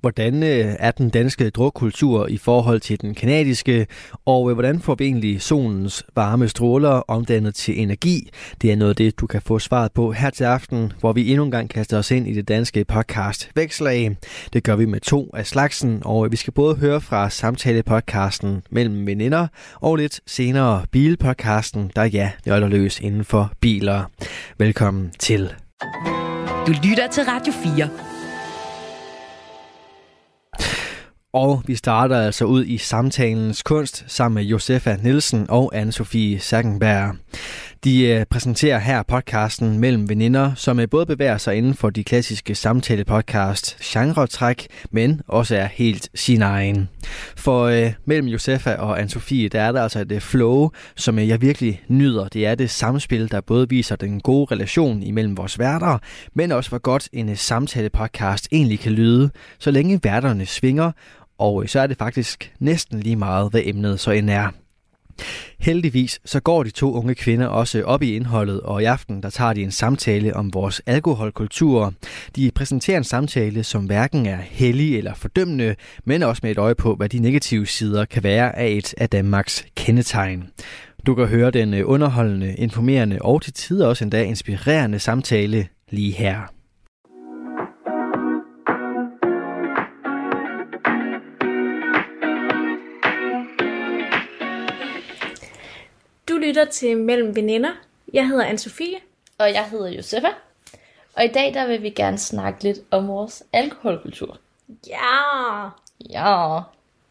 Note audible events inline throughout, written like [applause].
Hvordan øh, er den danske drukkultur i forhold til den kanadiske, og øh, hvordan får vi egentlig solens varme stråler omdannet til energi? Det er noget af det, du kan få svaret på her til aften, hvor vi endnu en gang kaster os ind i det danske podcast Vækslag. Det gør vi med to af slagsen, og øh, vi skal både høre fra samtalepodcasten mellem veninder, og lidt senere bilpodcasten, der ja, nøgler løs inden for biler. Velkommen til. Du lytter til Radio 4. Og vi starter altså ud i samtalens kunst sammen med Josefa Nielsen og Anne-Sophie Sackenberg. De øh, præsenterer her podcasten Mellem Veninder, som øh, både bevæger sig inden for de klassiske samtale-podcast genre-træk, men også er helt sin egen. For øh, mellem Josefa og Anne-Sophie, der er der altså et øh, flow, som jeg virkelig nyder. Det er det samspil, der både viser den gode relation imellem vores værter, men også hvor godt en samtale-podcast egentlig kan lyde, så længe værterne svinger, og øh, så er det faktisk næsten lige meget, hvad emnet så end er. Heldigvis så går de to unge kvinder også op i indholdet, og i aften der tager de en samtale om vores alkoholkultur. De præsenterer en samtale, som hverken er hellig eller fordømmende, men også med et øje på, hvad de negative sider kan være af et af Danmarks kendetegn. Du kan høre den øh, underholdende, informerende og til tider også endda inspirerende samtale lige her. Lytter til Mellem Veninder. Jeg hedder Anne-Sophie. Og jeg hedder Josefa. Og i dag der vil vi gerne snakke lidt om vores alkoholkultur. Ja. Ja,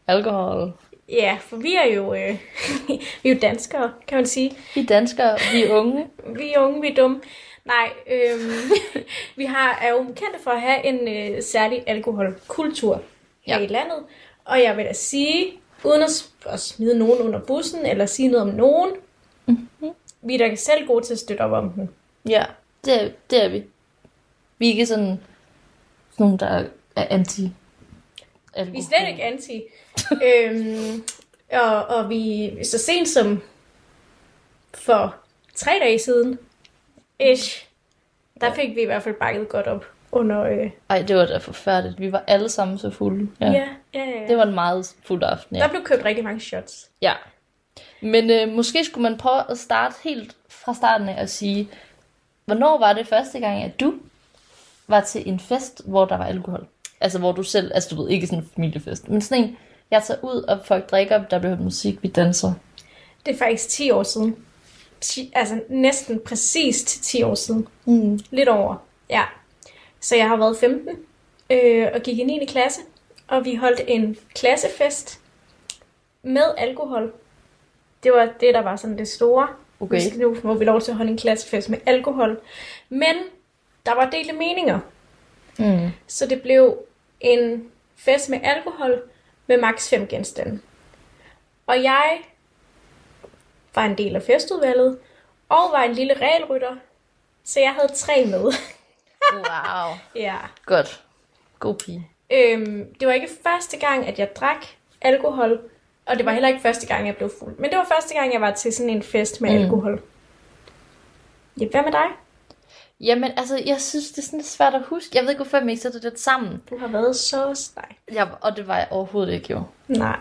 alkohol. Ja, for vi er jo, øh, [laughs] vi er jo danskere, kan man sige. Vi er danskere, vi er unge. Vi er unge, vi er dumme. Nej, øhm, [laughs] vi har, er jo kendte for at have en øh, særlig alkoholkultur her Ja. i landet. Og jeg vil da sige, uden at, at smide nogen under bussen, eller sige noget om nogen, Mhm. vi er da selv gode til at støtte op om den. Ja, det er, det er vi. Vi er ikke sådan, sådan nogen, der er anti alkohol. Vi er slet ikke anti. [laughs] øhm, og, og vi så sent som for tre dage siden, ish, der fik vi i hvert fald bakket godt op under... Øh, Ej, det var da forfærdeligt. Vi var alle sammen så fulde. ja. Ja, ja, ja. Det var en meget fuld aften, ja. Der blev købt rigtig mange shots. Ja. Men øh, måske skulle man prøve at starte helt fra starten af at sige, hvornår var det første gang, at du var til en fest, hvor der var alkohol? Altså hvor du selv, altså du ved, ikke sådan en familiefest, men sådan en, jeg tager ud, og folk drikker, der bliver hørt musik, vi danser. Det er faktisk 10 år siden. Ti, altså næsten præcis til 10 år siden. Mm. Lidt over, ja. Så jeg har været 15 øh, og gik i 9. klasse. Og vi holdt en klassefest med alkohol. Det var det, der var sådan det store. Okay. Nu må vi lov til at holde en klassefest med alkohol. Men der var delte meninger. Mm. Så det blev en fest med alkohol med maks 5 genstande. Og jeg var en del af festudvalget, og var en lille regelrytter, så jeg havde tre med. Wow. [laughs] ja. Godt. God pige. Øhm, det var ikke første gang, at jeg drak alkohol, og det var heller ikke første gang, jeg blev fuld. Men det var første gang, jeg var til sådan en fest med Mm. alkohol. Ja, hvad med dig? Jamen, altså, jeg synes, det er sådan svært at huske. Jeg ved ikke, hvorfor jeg mixer det lidt sammen. Du har været så stej. Jeg, og det var jeg overhovedet ikke, jo. Nej.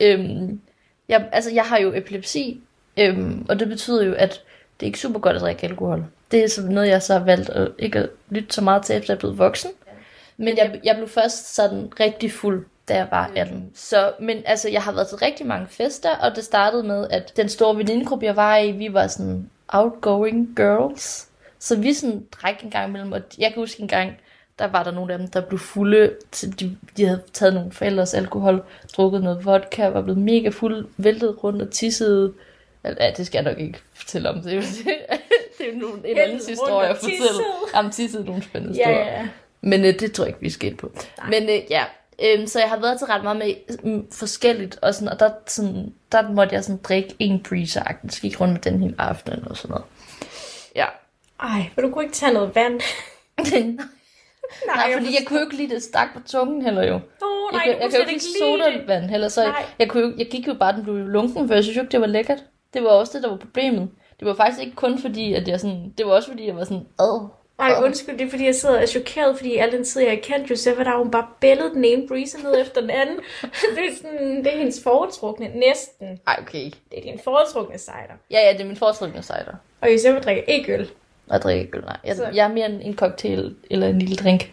Øhm, jeg, altså, jeg har jo epilepsi, øhm, og det betyder jo, at det er ikke super godt at drikke alkohol. Det er sådan noget, jeg så har valgt at ikke at lytte så meget til, efter jeg blevet voksen. Men jeg, jeg blev først sådan rigtig fuld, da jeg var 18. Så, men altså, jeg har været til rigtig mange fester, og det startede med, at den store venindegruppe, jeg var i, vi var sådan outgoing girls. Så vi sådan drak en gang imellem, og jeg kan huske en gang, der var der nogle af dem, der blev fulde. De, de havde taget nogle forældres alkohol, drukket noget vodka, var blevet mega fuld, væltet rundt og tissede. Ja, det skal jeg nok ikke fortælle om. [laughs] Det er jo, det er jo nogle, en anden historie at fortælle. tissede. Jamen, tissede nogle spændende Ja, historier. ja, ja. Men øh, det tror jeg ikke, vi skal ind på. Men øh, ja, øh, så jeg har været til ret meget med mm, forskelligt, og, sådan, og der, sådan, der måtte jeg sådan drikke en breezer så gik rundt med den hele aften og sådan noget. Ja. Ej, men du kunne ikke tage noget vand. [laughs] Nej, jeg fordi jeg kunne jo ikke lide det stak på tungen heller jo. Åh, Jeg, nej, kan, jeg, jeg kunne jo ikke lide sodavand heller, så Nej. jeg, kunne jo, jeg gik jo bare, den blev lunken, for jeg synes jo ikke, det var lækkert. Det var også det, der var problemet. Det var faktisk ikke kun fordi, at jeg sådan, det var også fordi, jeg var sådan, ad. Ej, undskyld, det er fordi, jeg sidder og er chokeret, fordi al den tid, jeg har kendt Josefa, der har hun bare bællet den ene breezer ned efter den anden. [laughs] det, er sådan, det er hendes foretrukne, næsten. Ej, okay. Det er din foretrukne cider. Ja, ja, det er min foretrukne cider. Og Josefa drikker ikke øl. Jeg drikker ikke øl, nej. Jeg, Så- jeg er mere en, en cocktail eller en lille drink.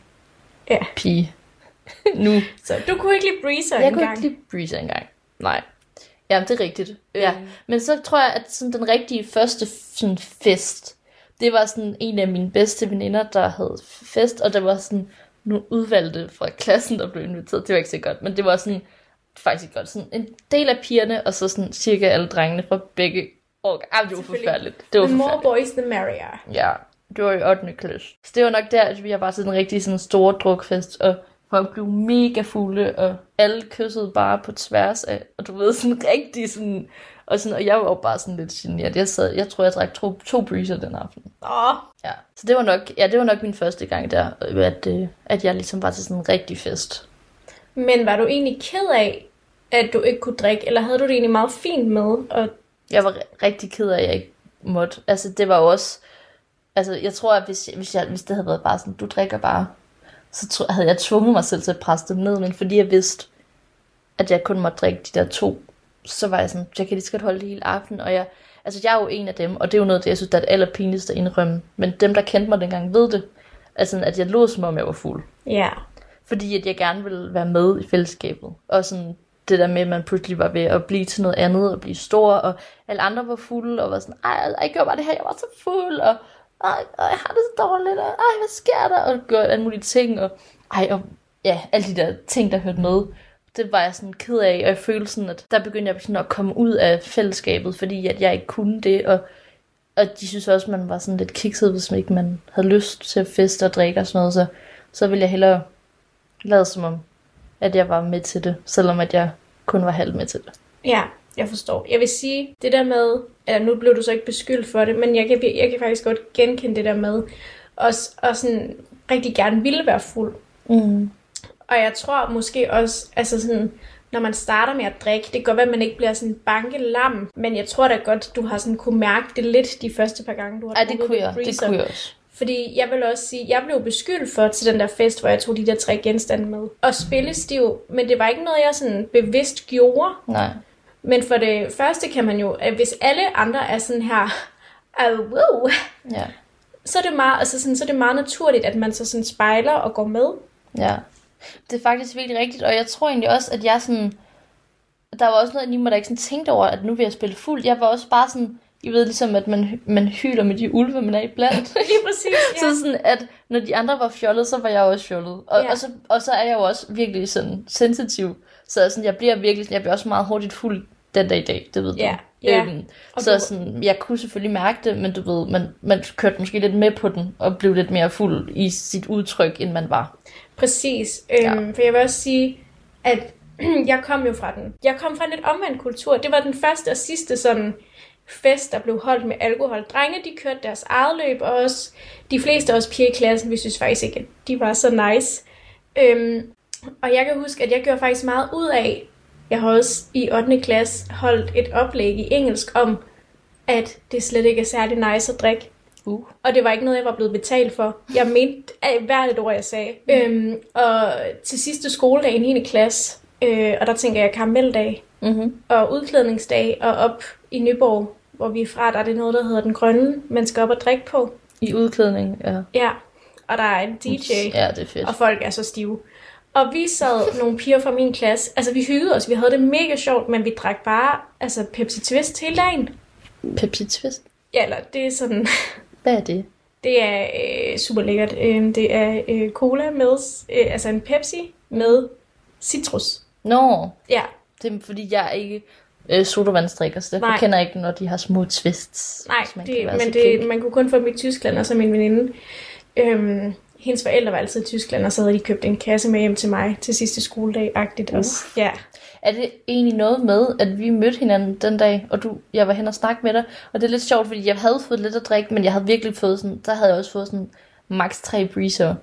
Ja. Pige. [laughs] nu. Så du kunne ikke lide breezer Jeg kunne engang. ikke lide breezer engang. Nej. Jamen, det er rigtigt. Ja. Men så tror jeg, at sådan, den rigtige første sådan, fest, det var sådan en af mine bedste veninder, der havde fest, og der var sådan nogle udvalgte fra klassen, der blev inviteret. Det var ikke så godt, men det var sådan faktisk ikke godt. Sådan en del af pigerne, og så sådan cirka alle drengene fra begge år. Ej, det var forfærdeligt. Det var The more boys, the merrier. Ja, det var i 8. klasse. Så det var nok der, at vi har bare sådan en rigtig sådan stor drukfest, og folk blev mega fulde, og alle kyssede bare på tværs af, og du ved, sådan rigtig sådan, og, sådan, og jeg var jo bare sådan lidt generet. Jeg, sad, jeg tror, jeg drak to, to breezer den aften. Åh, Ja. Så det var nok, ja, det var nok min første gang der, at, øh, at jeg ligesom var til sådan en rigtig fest. men var du egentlig ked af, at du ikke kunne drikke, eller havde du det egentlig meget fint med? Og Jeg var ri- rigtig ked af, at jeg ikke måtte. Altså, det var også... Altså, jeg tror, at hvis, hvis, jeg, hvis det havde været bare sådan, du drikker bare, så havde jeg tvunget mig selv til at presse dem ned. Men fordi jeg vidste, at jeg kun måtte drikke de der to, så var jeg sådan, jeg kan lige så godt holde det hele aften. Og jeg, altså, jeg er jo en af dem, og det er jo noget, det jeg synes, der er det allerpinligste at indrømme. Men dem, der kendte mig dengang, ved det. Altså, at jeg lå som om jeg var fuld. ja, Fordi at jeg gerne ville være med i fællesskabet. Og sådan det der med, at man pludselig var ved at blive til noget andet og blive stor, og alle andre var fulde, og var sådan, ej, jeg gjorde bare det her, jeg var så fuld, og ej, ej, jeg har det så dårligt, og ej, hvad sker der? Og gjorde alle mulige ting, og ej, og ja, alle de der ting, der hørte med. Det var jeg sådan ked af, og jeg følte sådan, at der begyndte jeg sådan at komme ud af fællesskabet, fordi at jeg ikke kunne det, og og de synes også, at man var sådan lidt kikset, hvis man ikke man havde lyst til at feste og drikke og sådan noget, så, så ville jeg hellere lade som om, at jeg var med til det, selvom at jeg kun var halvt med til det. ja, jeg forstår. Jeg vil sige, det der med, eller nu blev du så ikke beskyldt for det, men jeg kan, jeg kan faktisk godt genkende det der med, og, og sådan rigtig gerne ville være fuld. Mm. Og jeg tror måske også, altså sådan, når man starter med at drikke, det kan godt være, at man ikke bliver sådan banke lam, men jeg tror da godt, du har sådan kunne mærke det lidt de første par gange, du har Ej, det kunne jeg, det kunne jeg også. Fordi jeg vil også sige, jeg blev beskyldt for til den der fest, hvor jeg tog de der tre genstande med. Og spille stiv, men det var ikke noget, jeg sådan bevidst gjorde. Nej. Men for det første kan man jo, at hvis alle andre er sådan her, "Ah, wow, Ja. så er det meget, altså sådan, så er det meget naturligt, at man så sådan spejler og går med. Ja. Det er faktisk virkelig rigtigt, og jeg tror egentlig også, at jeg sådan... Der var også noget i mig, der ikke sådan tænkte over, at nu vil jeg spille fuld. Jeg var også bare sådan... I ved ligesom, at man, man hyler med de ulve, man er i blandt. [laughs] Lige præcis, ja. Så sådan, at når de andre var fjollet, så var jeg også fjollet. Og, Ja. og, så, og så er jeg jo også virkelig sådan sensitiv. Så sådan, jeg bliver virkelig, jeg bliver også meget hurtigt fuld den dag i dag, det ved du. Ja, ja. Øhm, Og så du- sådan, jeg kunne selvfølgelig mærke det, men du ved, man, man kørte måske lidt med på den, og blev lidt mere fuld i sit udtryk, end man var. Præcis. Øhm, Ja. For jeg vil også sige, at [clears throat] jeg kom jo fra den. Jeg kom fra en lidt omvendt kultur. Det var den første og sidste sådan fest, der blev holdt med alkohol. Drenge, de kørte deres eget løb, og også de fleste af os piger i klassen, vi synes faktisk ikke, at de var så nice. Øhm, og jeg kan huske, at jeg gjorde faktisk meget ud af, jeg har også i 8. klasse holdt et oplæg i engelsk om, at det slet ikke er særlig nice at drikke. Uh. Og det var ikke noget, jeg var blevet betalt for. Jeg mente hvert et ord, jeg sagde. Mm. Øhm, og til sidste skoledag i 9. klasse, øh, og der tænker jeg karameldag Mm-hmm. og udklædningsdag, og op i Nyborg, hvor vi er fra, der er det noget, der hedder den grønne, man skal op og drikke på. I udklædning, ja. Ja, og der er en DJ, Ja, det er fedt. og folk er så stive. Og vi sad nogle piger fra min klasse, altså vi hyggede os, vi havde det mega sjovt, men vi drak bare altså Pepsi Twist hele dagen. Pepsi Twist. Ja, eller det er sådan, [laughs] Hvad er det? Det er øh, super lækkert. Øh, det er øh, cola med, øh, altså en Pepsi med citrus. Nå, Ja, det er fordi, jeg ikke øh, sodavandsdrikker, så derfor Nej. kender jeg ikke, når de har små twists. nej, man det, men det, man kunne kun få dem i Tyskland, og så min veninde. Øhm, hendes forældre var altid i Tyskland, og så havde de købt en kasse med hjem til mig til sidste skoledag-agtigt også. Ja. Er det egentlig noget med, at vi mødte hinanden den dag, og du, jeg var hen og snakke med dig, og det er lidt sjovt, fordi jeg havde fået lidt at drikke, men jeg havde virkelig fået sådan, der havde jeg også fået sådan max tre breezer.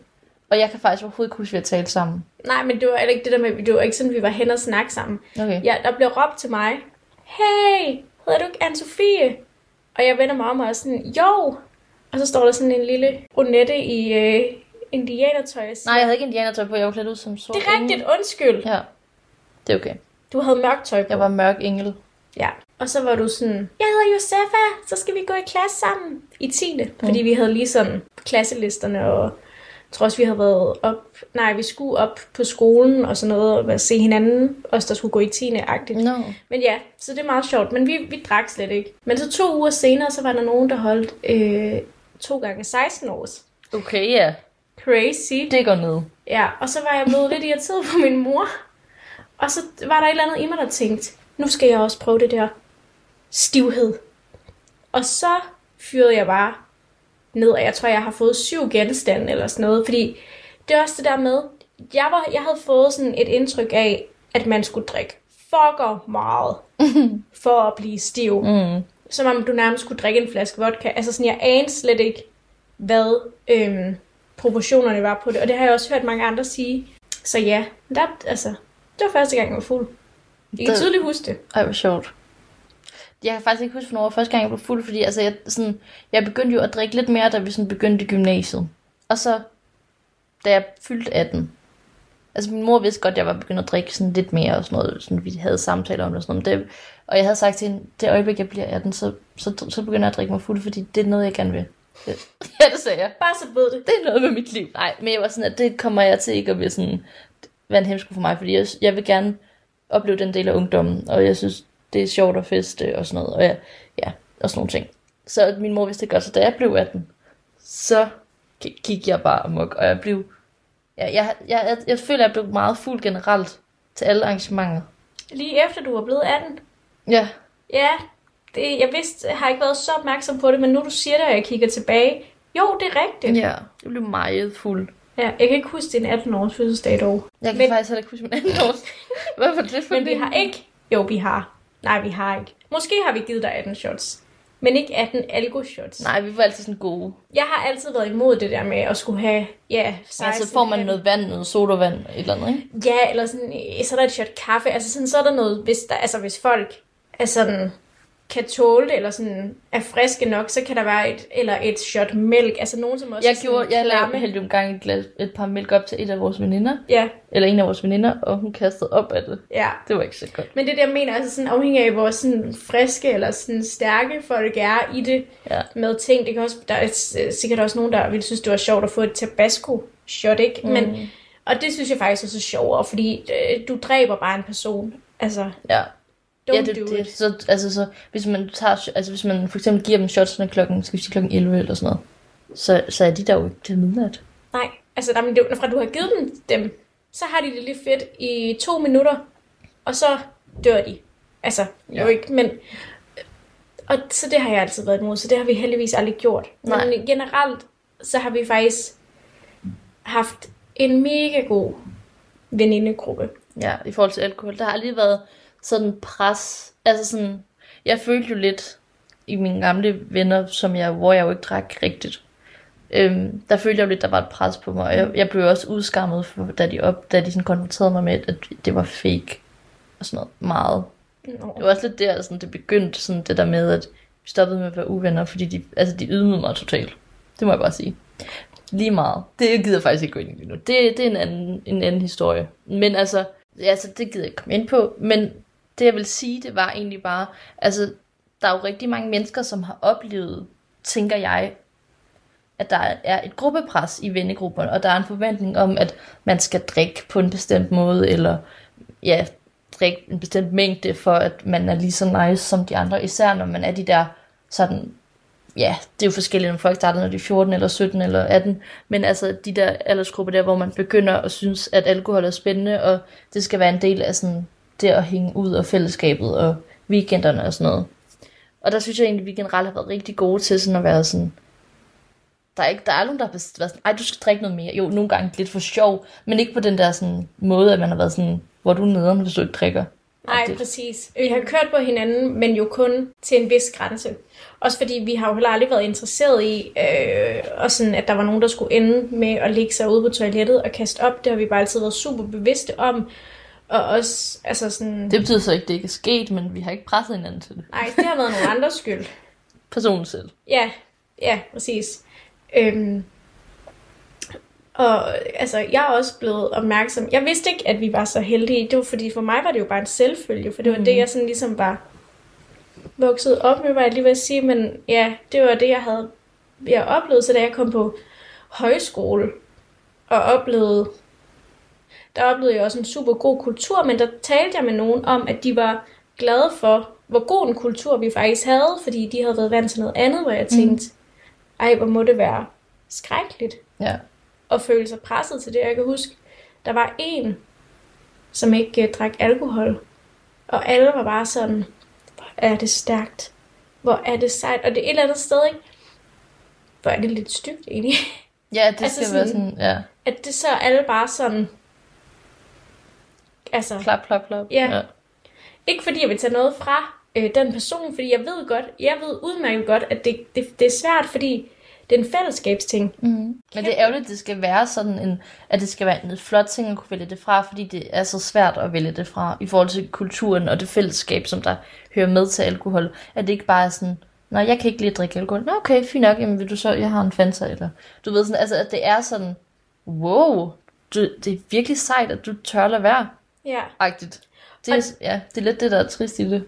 Og jeg kan faktisk overhovedet ikke huske, at vi har talt sammen. Nej, men det var ikke det der med, det var ikke sådan, vi var hen og snakke sammen. Okay. Ja, der blev råbt til mig, hey, hedder du ikke Anne-Sophie? Og jeg vender mig om og er sådan, jo. Og så står der sådan en lille brunette i øh, indianertøj. siger, Nej, jeg havde ikke indianertøj på, jeg var klædt ud som sort Det er rigtigt, undskyld. Ja, det er okay. Du havde mørkt tøj på. Jeg var mørk engel. Ja. Og så var du sådan, jeg hedder Josefa, så skal vi gå i klasse sammen i 10. Fordi vi havde lige sådan klasselisterne, og jeg tror også, vi havde været op, nej, vi skulle op på skolen og sådan noget, og se hinanden, os der skulle gå i 10. No. Men ja, så det er meget sjovt, men vi, vi drak slet ikke. Men så to uger senere, så var der nogen, der holdt øh, to gange 16 års. Okay, ja. Crazy. Det går ned. Ja, og så var jeg blevet lidt irriteret på min mor. Og så var der et eller andet i mig, der tænkte, nu skal jeg også prøve det der stivhed. Og så fyrede jeg bare ned, og jeg tror, jeg har fået syv genstande eller sådan noget. Fordi det er også det der med, jeg, var, jeg havde fået sådan et indtryk af, at man skulle drikke fucker meget [laughs] for at blive stiv. Mm. Som om du nærmest skulle drikke en flaske vodka. Altså sådan, jeg anede slet ikke, hvad øhm, proportionerne var på det. Og det har jeg også hørt mange andre sige. Så ja, der, altså, det var første gang, jeg var fuld. Jeg kan Det- tydeligt huske det. Ej, hvor sjovt. Jeg kan faktisk ikke huske, hvornår første gang jeg blev fuld, fordi altså, jeg, sådan, jeg begyndte jo at drikke lidt mere, da vi sådan begyndte i gymnasiet. Og så, da jeg fyldte 18, altså min mor vidste godt, at jeg var begyndt at drikke sådan lidt mere og sådan noget, sådan, vi havde samtaler om det og sådan noget. Men Det, og jeg havde sagt til hende, det øjeblik, jeg bliver 18, så, så, så begynder jeg at drikke mig fuld, fordi det er noget, jeg gerne vil. Det, [laughs] ja, det sagde jeg. Bare så ved det. Det er noget med mit liv. Nej, men jeg var sådan, at det kommer jeg til ikke at blive sådan, være en hemsko for mig, fordi jeg, jeg vil gerne opleve den del af ungdommen, og jeg synes, det er sjovt at feste og sådan noget, og ja, ja og sådan nogle ting. Så min mor vidste det godt, så da jeg blev 18, så gi- gik jeg bare amok, og jeg blev, ja, jeg, jeg, jeg, jeg føler, jeg blev meget fuld generelt til alle arrangementer. Lige efter du var blevet 18. Ja, Ja, det, jeg vidste, jeg har ikke været så opmærksom på det, men nu du siger det, og jeg kigger tilbage. Jo, det er rigtigt. ja, jeg blev meget fuld. Ja, jeg kan ikke huske din 18-års fødselsdag dog. Jeg kan Men- faktisk heller ikke huske min anden år. Hvad var det for Men vi har ikke... Jo, vi har. Nej, vi har ikke. Måske har vi givet dig 18 shots. Men ikke 18 algo-shots. Nej, vi var altid sådan gode. Jeg har altid været imod det der med at skulle have, ja, 16, Ja, så får man noget vand, noget sodavand, et eller andet, ikke? Ja, eller sådan, så er der et shot kaffe. Altså sådan, så er der noget, hvis, der, altså, hvis folk er sådan, kan tåle det, eller sådan er friske nok, så kan der være et, eller et shot mælk. Altså nogen, som også Jeg gjorde, jeg lavede hældte en gang et, glas, et par mælk op til et af vores veninder, Ja, eller en af vores veninder, og hun kastede op af det. ja. Det var ikke så godt. Men det er jeg mener, altså sådan afhængig af, hvor sådan friske eller sådan stærke folk er i det Ja. med ting. Det kan også, der er sikkert også nogen, der ville synes, det var sjovt at få et tabasco-shot, ikke? Mm. Men, og det synes jeg faktisk også er sjovere, fordi øh, du dræber bare en person. Altså, Ja. Don't ja, det, do det, it. Så, altså, så, hvis man tager, altså, hvis man for eksempel giver dem shotsene klokken, skal vi sige klokken 11 eller sådan noget, så, så er de der jo ikke til midnat. Nej, altså nej, men det, jo- fra du har givet dem dem, så har de det lidt fedt i to minutter, og så dør de. Altså, ja. jo ikke, men... Og så det har jeg altid været imod, så det har vi heldigvis aldrig gjort. Nej. Men generelt, så har vi faktisk haft en mega god venindegruppe. Ja, i forhold til alkohol. Der har aldrig været sådan pres. Altså sådan, jeg følte jo lidt i mine gamle venner, som jeg, hvor jeg jo ikke drak rigtigt. Øhm, der følte jeg jo lidt, der var et pres på mig. Og jeg, jeg blev også udskammet, for, da de, op, da de sådan konfronterede mig med, at det var fake. Og sådan noget meget. Nå. Det var også lidt der, sådan, det begyndte sådan det der med, at vi stoppede med at være uvenner, fordi de, altså, de ydmygede mig totalt. Det må jeg bare sige. Lige meget. Det gider jeg faktisk ikke gå ind i lige nu. Det, det er en anden, en anden historie. Men altså, altså, det gider jeg ikke komme ind på. Men det jeg vil sige, det var egentlig bare, altså, der er jo rigtig mange mennesker, som har oplevet, tænker jeg, at der er et gruppepres i vennegrupperne, og der er en forventning om, at man skal drikke på en bestemt måde, eller ja, drikke en bestemt mængde, for at man er lige så nice som de andre, især når man er de der sådan, ja, det er jo forskelligt, om folk starter, når de er 14 eller 17 eller 18, men altså de der aldersgrupper der, hvor man begynder at synes, at alkohol er spændende, og det skal være en del af sådan det at hænge ud og fællesskabet og weekenderne og sådan noget. Og der synes jeg egentlig, at vi generelt har været rigtig gode til sådan at være sådan, der er, ikke, der er nogen, der har været sådan, ej, du skal drikke noget mere. Jo, nogle gange lidt for sjov, men ikke på den der sådan måde, at man har været sådan, hvor er du nederen, hvis du ikke drikker. Nej, præcis. Vi har kørt på hinanden, men jo kun til en vis grænse. Også fordi vi har jo heller aldrig været interesseret i, øh, og sådan, at der var nogen, der skulle ende med at ligge sig ude på toilettet og kaste op. Det har vi bare altid været super bevidste om. Og også, altså sådan... Det betyder så ikke, at det ikke er sket, men vi har ikke presset hinanden til det. Nej, det har været nogle andres skyld. [laughs] Personen selv. Ja, ja, præcis. Øhm, og altså, jeg er også blevet opmærksom. Jeg vidste ikke, at vi var så heldige. Det var fordi, for mig var det jo bare en selvfølge, for det var mm. det, jeg sådan ligesom var vokset op med, var jeg lige ved at sige, men ja, det var det, jeg havde jeg oplevede, så da jeg kom på højskole og oplevede, der oplevede jeg også en super god kultur, men der talte jeg med nogen om, at de var glade for, hvor god en kultur vi faktisk havde, fordi de havde været vant til noget andet, hvor jeg tænkte, ej, hvor må det være skrækkeligt Ja. og føle sig presset til det. Jeg kan huske, der var en, som ikke uh, drak alkohol, og alle var bare sådan, hvor er det stærkt, hvor er det sejt, og det er et eller andet sted, ikke? Hvor er det lidt stygt egentlig, Ja, det [laughs] Altså skal være sådan- sådan, ja. at det så alle bare sådan, altså, Klap, klap, klap. Ja. ikke fordi jeg vil tage noget fra øh, den person, fordi jeg ved godt, jeg ved udmærket godt, at det, det, det er svært, fordi det er en fællesskabsting. Mm. Men det er ærgerligt, at det skal være sådan en, at det skal være en flot ting at kunne vælge det fra, fordi det er så svært at vælge det fra i forhold til kulturen og det fællesskab, som der hører med til alkohol. At det ikke bare er sådan, nej, jeg kan ikke lide at drikke alkohol. Nå, okay, fint nok, jamen vil du så, jeg har en Fanta, eller du ved sådan, altså at det er sådan, wow, du, det er virkelig sejt, at du tør lade være, Ja. agtigt. Det er, ja, det er lidt det, der er trist i det.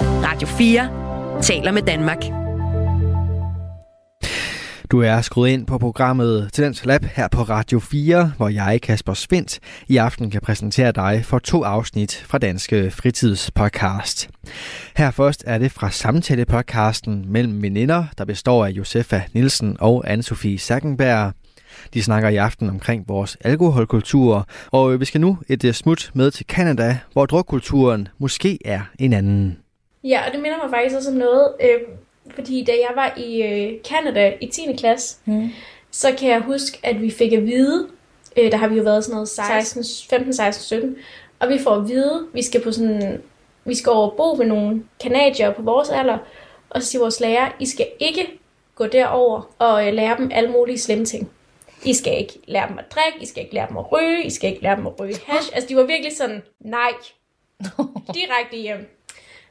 Radio 4 taler med Danmark. Du er skruet ind på programmet Talent Lab her på Radio 4, hvor jeg, Kasper Svendt, i aften kan præsentere dig for to afsnit fra Danske Fritidspodcast. Her først er det fra samtalepodcasten mellem veninder, der består af Josefa Nielsen og Anne-Sophie Sackenberg. De snakker i aften omkring vores alkoholkultur, og vi skal nu et øh, smut med til Kanada, hvor drukkulturen måske er en anden. Ja, og det minder mig faktisk også om noget, øh, fordi da jeg var i øh, Canada i 10. klasse, Mm. så kan jeg huske, at vi fik at vide, øh, der har vi jo været sådan noget 16, 15, 16, 17, og vi får at vide, vi skal på sådan, vi skal over bo med nogle kanadier på vores alder, og så siger vores lærer, I skal ikke gå derover og øh, lære dem alle mulige slemme ting. I skal ikke lære dem at drikke, I skal ikke lære dem at ryge, I skal ikke lære dem at ryge hash. Altså, de var virkelig sådan, nej, [laughs] direkte hjem.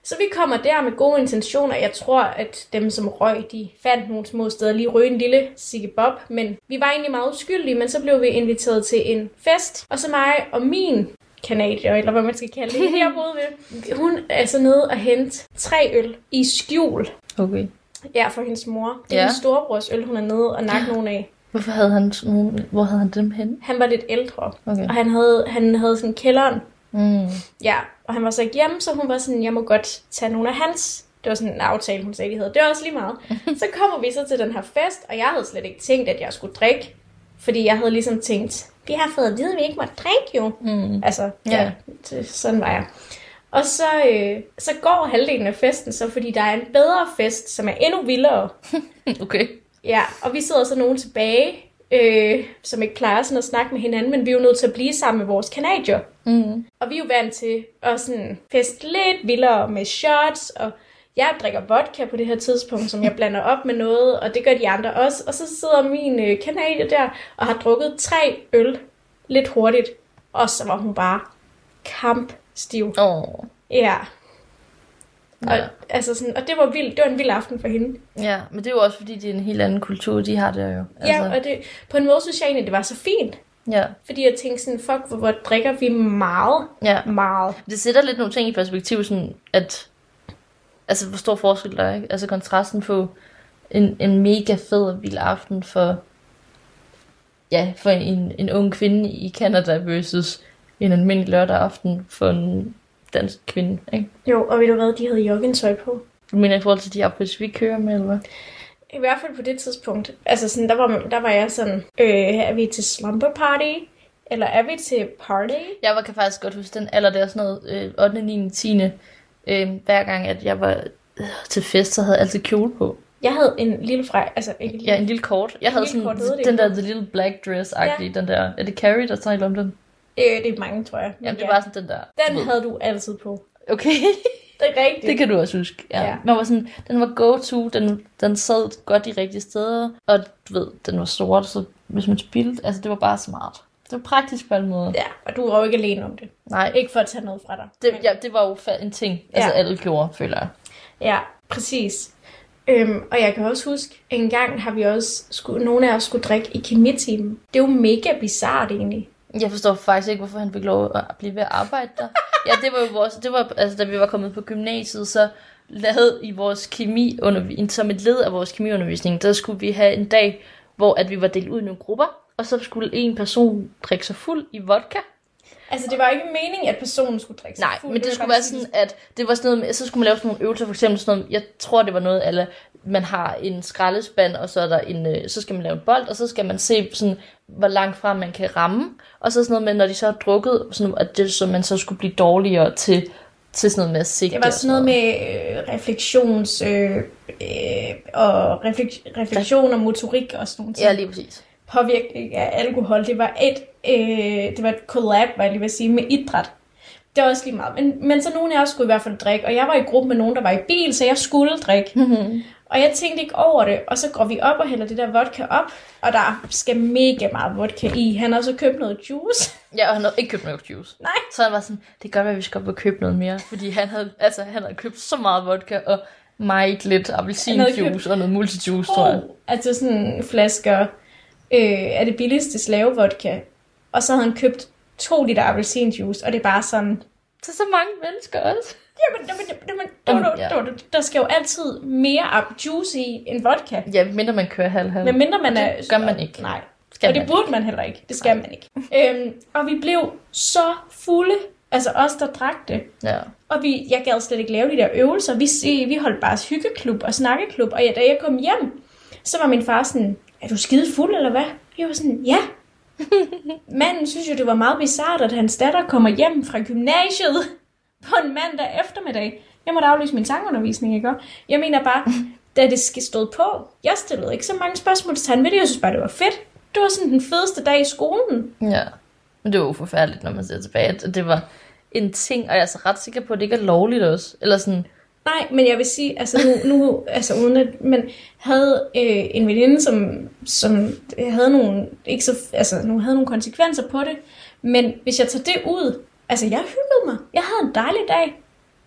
Så vi kommer der med gode intentioner. Jeg tror, at dem, som røg, de fandt nogle små steder lige ryge en lille Sigge Bob. Men vi var egentlig meget uskyldige, men så blev vi inviteret til en fest. Og så mig og min kanadier, eller hvad man skal kalde det, jeg boede ved. Hun er så nede og hente tre øl i skjul. Okay. Ja, for hendes mor. Det er Ja. min storebrors øl, hun er nede og nakke nogle af. Hvorfor havde han sådan nogle, hvor havde han dem henne? Han var lidt ældre, Okay. og han havde, han havde sådan kælderen. Mm. Ja, og han var så ikke hjemme, så hun var sådan, jeg må godt tage nogle af hans. Det var sådan en aftale, hun sagde, de havde. Det var også lige meget. [laughs] Så kommer vi så til den her fest, og jeg havde slet ikke tænkt, at jeg skulle drikke. Fordi jeg havde ligesom tænkt, vi har fået at vide, at vi ikke må drikke jo. Mm. Altså, ja, Ja. sådan var jeg. Og så, øh, så går halvdelen af festen så, fordi der er en bedre fest, som er endnu vildere. [laughs] Okay. Ja, og vi sidder så nogen tilbage, øh, som ikke klarer sådan at snakke med hinanden, men vi er jo nødt til at blive sammen med vores kanadier. Mm. Og vi er jo vant til at sådan feste lidt vildere med shots, og jeg drikker vodka på det her tidspunkt, som jeg [laughs] blander op med noget, og det gør de andre også. Og så sidder min øh, kanadier der og har drukket tre øl lidt hurtigt, og så var hun bare kampstiv. Åh. Ja. Og, Ja. altså sådan, og det var vildt. Det var en vild aften for hende. ja, men det er jo også fordi, det er en helt anden kultur, de har der jo. Altså. Ja, og det, på en måde synes jeg egentlig, det var så fint. ja. Fordi jeg tænkte sådan, fuck, hvor, hvor drikker vi meget. ja. Meget. Det sætter lidt nogle ting i perspektiv, sådan at, altså hvor stor forskel der er, ikke? Altså kontrasten på en, en mega fed og vild aften for, ja, for en, en ung kvinde i Canada versus en almindelig lørdag aften for en dansk kvinde, ikke? Jo, og ved du hvad, de havde joggingtøj på. Du mener i forhold til de outfits, vi kører med, eller hvad? I hvert fald på det tidspunkt. Altså sådan, der var, der var jeg sådan, øh, er vi til slumber party? Eller er vi til party? Jeg var, kan faktisk godt huske den alder der, sådan noget øh, 8., 9., 10. Øh, hver gang, at jeg var øh, til fest, så havde jeg altid kjole på. Jeg havde en lille frej, altså en lille... Ja, en lille kort. Jeg havde lille sådan kort, den der The Little Black Dress-agtige, den der. Er det Carrie, der taler om den? Det, det er mange, tror jeg. Men Jamen, det ja, var sådan den der. Den ved. havde du altid på. Okay, [laughs] Det er rigtigt. det kan du også huske. Ja. Ja. Man var sådan, den var go-to, den, den sad godt de rigtige steder, og du ved, den var sort, så hvis man spildte, altså det var bare smart. Det var praktisk på alle måder. Ja, og du var jo ikke alene om det. Nej, Ikke for at tage noget fra dig. det, ja, det var jo en ting, altså Ja. alle gjorde, føler jeg. Ja, præcis. Øhm, og jeg kan også huske, en gang har vi også, skulle, nogle af os skulle drikke i kemitimen. Det er jo mega bizart egentlig. Jeg forstår faktisk ikke, hvorfor han fik lov at blive ved at arbejde der. Ja, det var jo vores, det var, altså da vi var kommet på gymnasiet, så lavede i vores kemi som et led af vores kemiundervisning, der skulle vi have en dag, hvor at vi var delt ud i nogle grupper, og så skulle en person drikke sig fuld i vodka. Altså, det var ikke meningen, at personen skulle drikke sig Nej, fuld. men det var skulle være sådan, at det var sådan noget med, så skulle man lave sådan nogle øvelser, for eksempel sådan noget, jeg tror det var noget, eller man har en skraldespand, og så er der en, øh, så skal man lave en bold, og så skal man se sådan, hvor langt frem man kan ramme, og så sådan noget med, når de så har drukket, sådan, at det, så man så skulle blive dårligere til, til sådan noget med at sigte. Det var sådan noget med øh, refleksions... Øh, øh, og reflek, refleksion og motorik og sådan nogle ting. Ja, lige præcis. Påvirkning af alkohol. Det var et, øh, det var et collab, var jeg lige vil sige, med idræt. Det var også lige meget. Men, men så nogle af os skulle i hvert fald drikke, og jeg var i gruppe med nogen, der var i bil, så jeg skulle drikke. Mm-hmm. Og jeg tænkte ikke over det, og så går vi op og hælder det der vodka op, og der skal mega meget vodka i. Han har så købt noget juice. Ja, og han havde ikke købt noget juice. Nej. Så han var sådan, det være, at vi skal op og købe noget mere, fordi han havde, altså, han havde købt så meget vodka, og meget lidt appelsinjuice købt- og noget multijuice, tror jeg. Oh, altså sådan flasker øh, af det billigste slavevodka. Og så havde han købt to liter appelsinjuice, og det er bare sådan... Så så mange mennesker også. Jamen, jamen, jamen, jamen, der, der, der, der skal jo altid mere juice i end vodka. Ja, mindre man kører halv-halv. Men mindre man er... Det gør man ikke. Nej, Skal og det burde man heller ikke. Det skal man ikke. øhm, og vi blev så fulde, altså os, der drak det. Ja. Og vi, jeg gad slet ikke lave de der øvelser. Vi, vi holdt bare hyggeklub og snakkeklub. Og ja, da jeg kom hjem, så var min far sådan, er du skide fuld eller hvad? Jeg var sådan, ja. [laughs] Manden synes jo, det var meget bizart, at hans datter kommer hjem fra gymnasiet på en mandag eftermiddag. Jeg måtte aflyse min sangundervisning, ikke? Jeg mener bare, [laughs] da det skal stod på, jeg stillede ikke så mange spørgsmål til han ved det. Jeg synes bare, det var fedt. Det var sådan den fedeste dag i skolen. Ja. Men det var jo forfærdeligt, når man ser tilbage, det var en ting, og jeg er så ret sikker på, at det ikke er lovligt også. Eller sådan, Nej, men jeg vil sige, altså nu, nu altså uden at, men havde øh, en veninde, som, som havde nogle, ikke så, altså nu havde nogle konsekvenser på det, men hvis jeg tager det ud, altså jeg hyggede mig. Jeg havde en dejlig dag,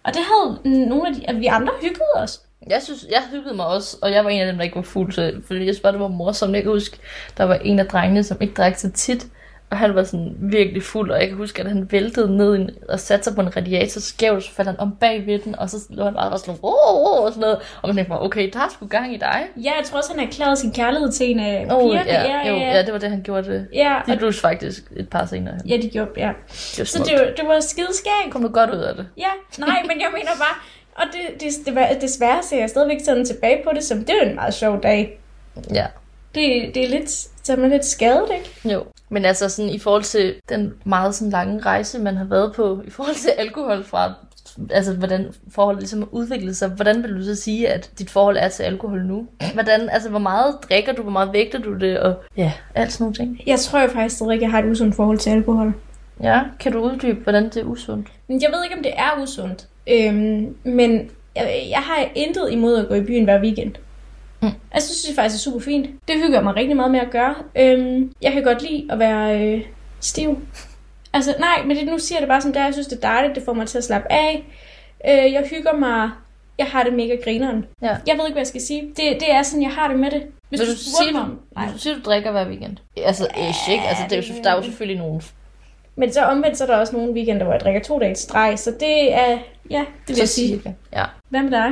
og det havde nogle af de, at vi andre hyggede os. jeg synes, jeg hyggede mig også, og jeg var en af dem, der ikke var fuld, så, fordi jeg synes bare, det var morsomt. Jeg kan huske, der var en af drengene, som ikke drak så tit, og han var sådan virkelig fuld, og jeg kan huske, at han væltede ned en, og satte sig på en radiator skævt, så faldt han om bag ved den, og så lå han bare og sådan, oh, oh, og sådan noget, og man tænkte bare, okay, der er sgu gang i dig. Ja, jeg tror også, han erklærede sin kærlighed til en af Oh, pigerne. ja, jo, ja, det var det, han gjorde det. ja, De blev faktisk et par senere. ja, de gjorde, ja. det var Så det, var- det var skideskægt. kom du godt ud af det. Ja, nej, men jeg mener bare, og det, det, det, desværre ser jeg stadigvæk sådan tilbage på det, som det var en meget sjov dag. Ja. Det, det er lidt, så er man lidt skadet, ikke? Jo. Men altså sådan i forhold til den meget sådan lange rejse, man har været på, i forhold til alkohol fra, altså hvordan forholdet ligesom har udviklet sig, hvordan vil du så sige, at dit forhold er til alkohol nu? Hvordan, altså hvor meget drikker du, hvor meget vægter du det, og ja, alt sådan nogle ting. Jeg tror jo faktisk stadig, at jeg har et usundt forhold til alkohol. Ja, kan du uddybe, hvordan det er usundt? Men jeg ved ikke, om det er usundt. Øhm, men jeg, jeg har intet imod at gå i byen hver weekend. Mm. Jeg synes det faktisk er super fint. Det hygger jeg mig rigtig meget med at gøre. Øhm, jeg kan godt lide at være øh, stiv. Altså nej, men det, nu siger jeg det bare som det er. Jeg synes det er dejligt. Det får mig til at slappe af. Øh, jeg hygger mig. Jeg har det mega grineren. Ja. Jeg ved ikke, hvad jeg skal sige. Det, det er sådan, jeg har det med det. Hvis du, du spurgte sige, mig du. Nej. vil du drikker hver weekend? Altså, ish, ikke? Altså, det er jo, der er jo selvfølgelig nogle... Men så omvendt, så er der også nogle weekender, hvor jeg drikker to dage i streg. Så det er... Ja, det vil jeg sige. cirka. Ja. Hvad med dig?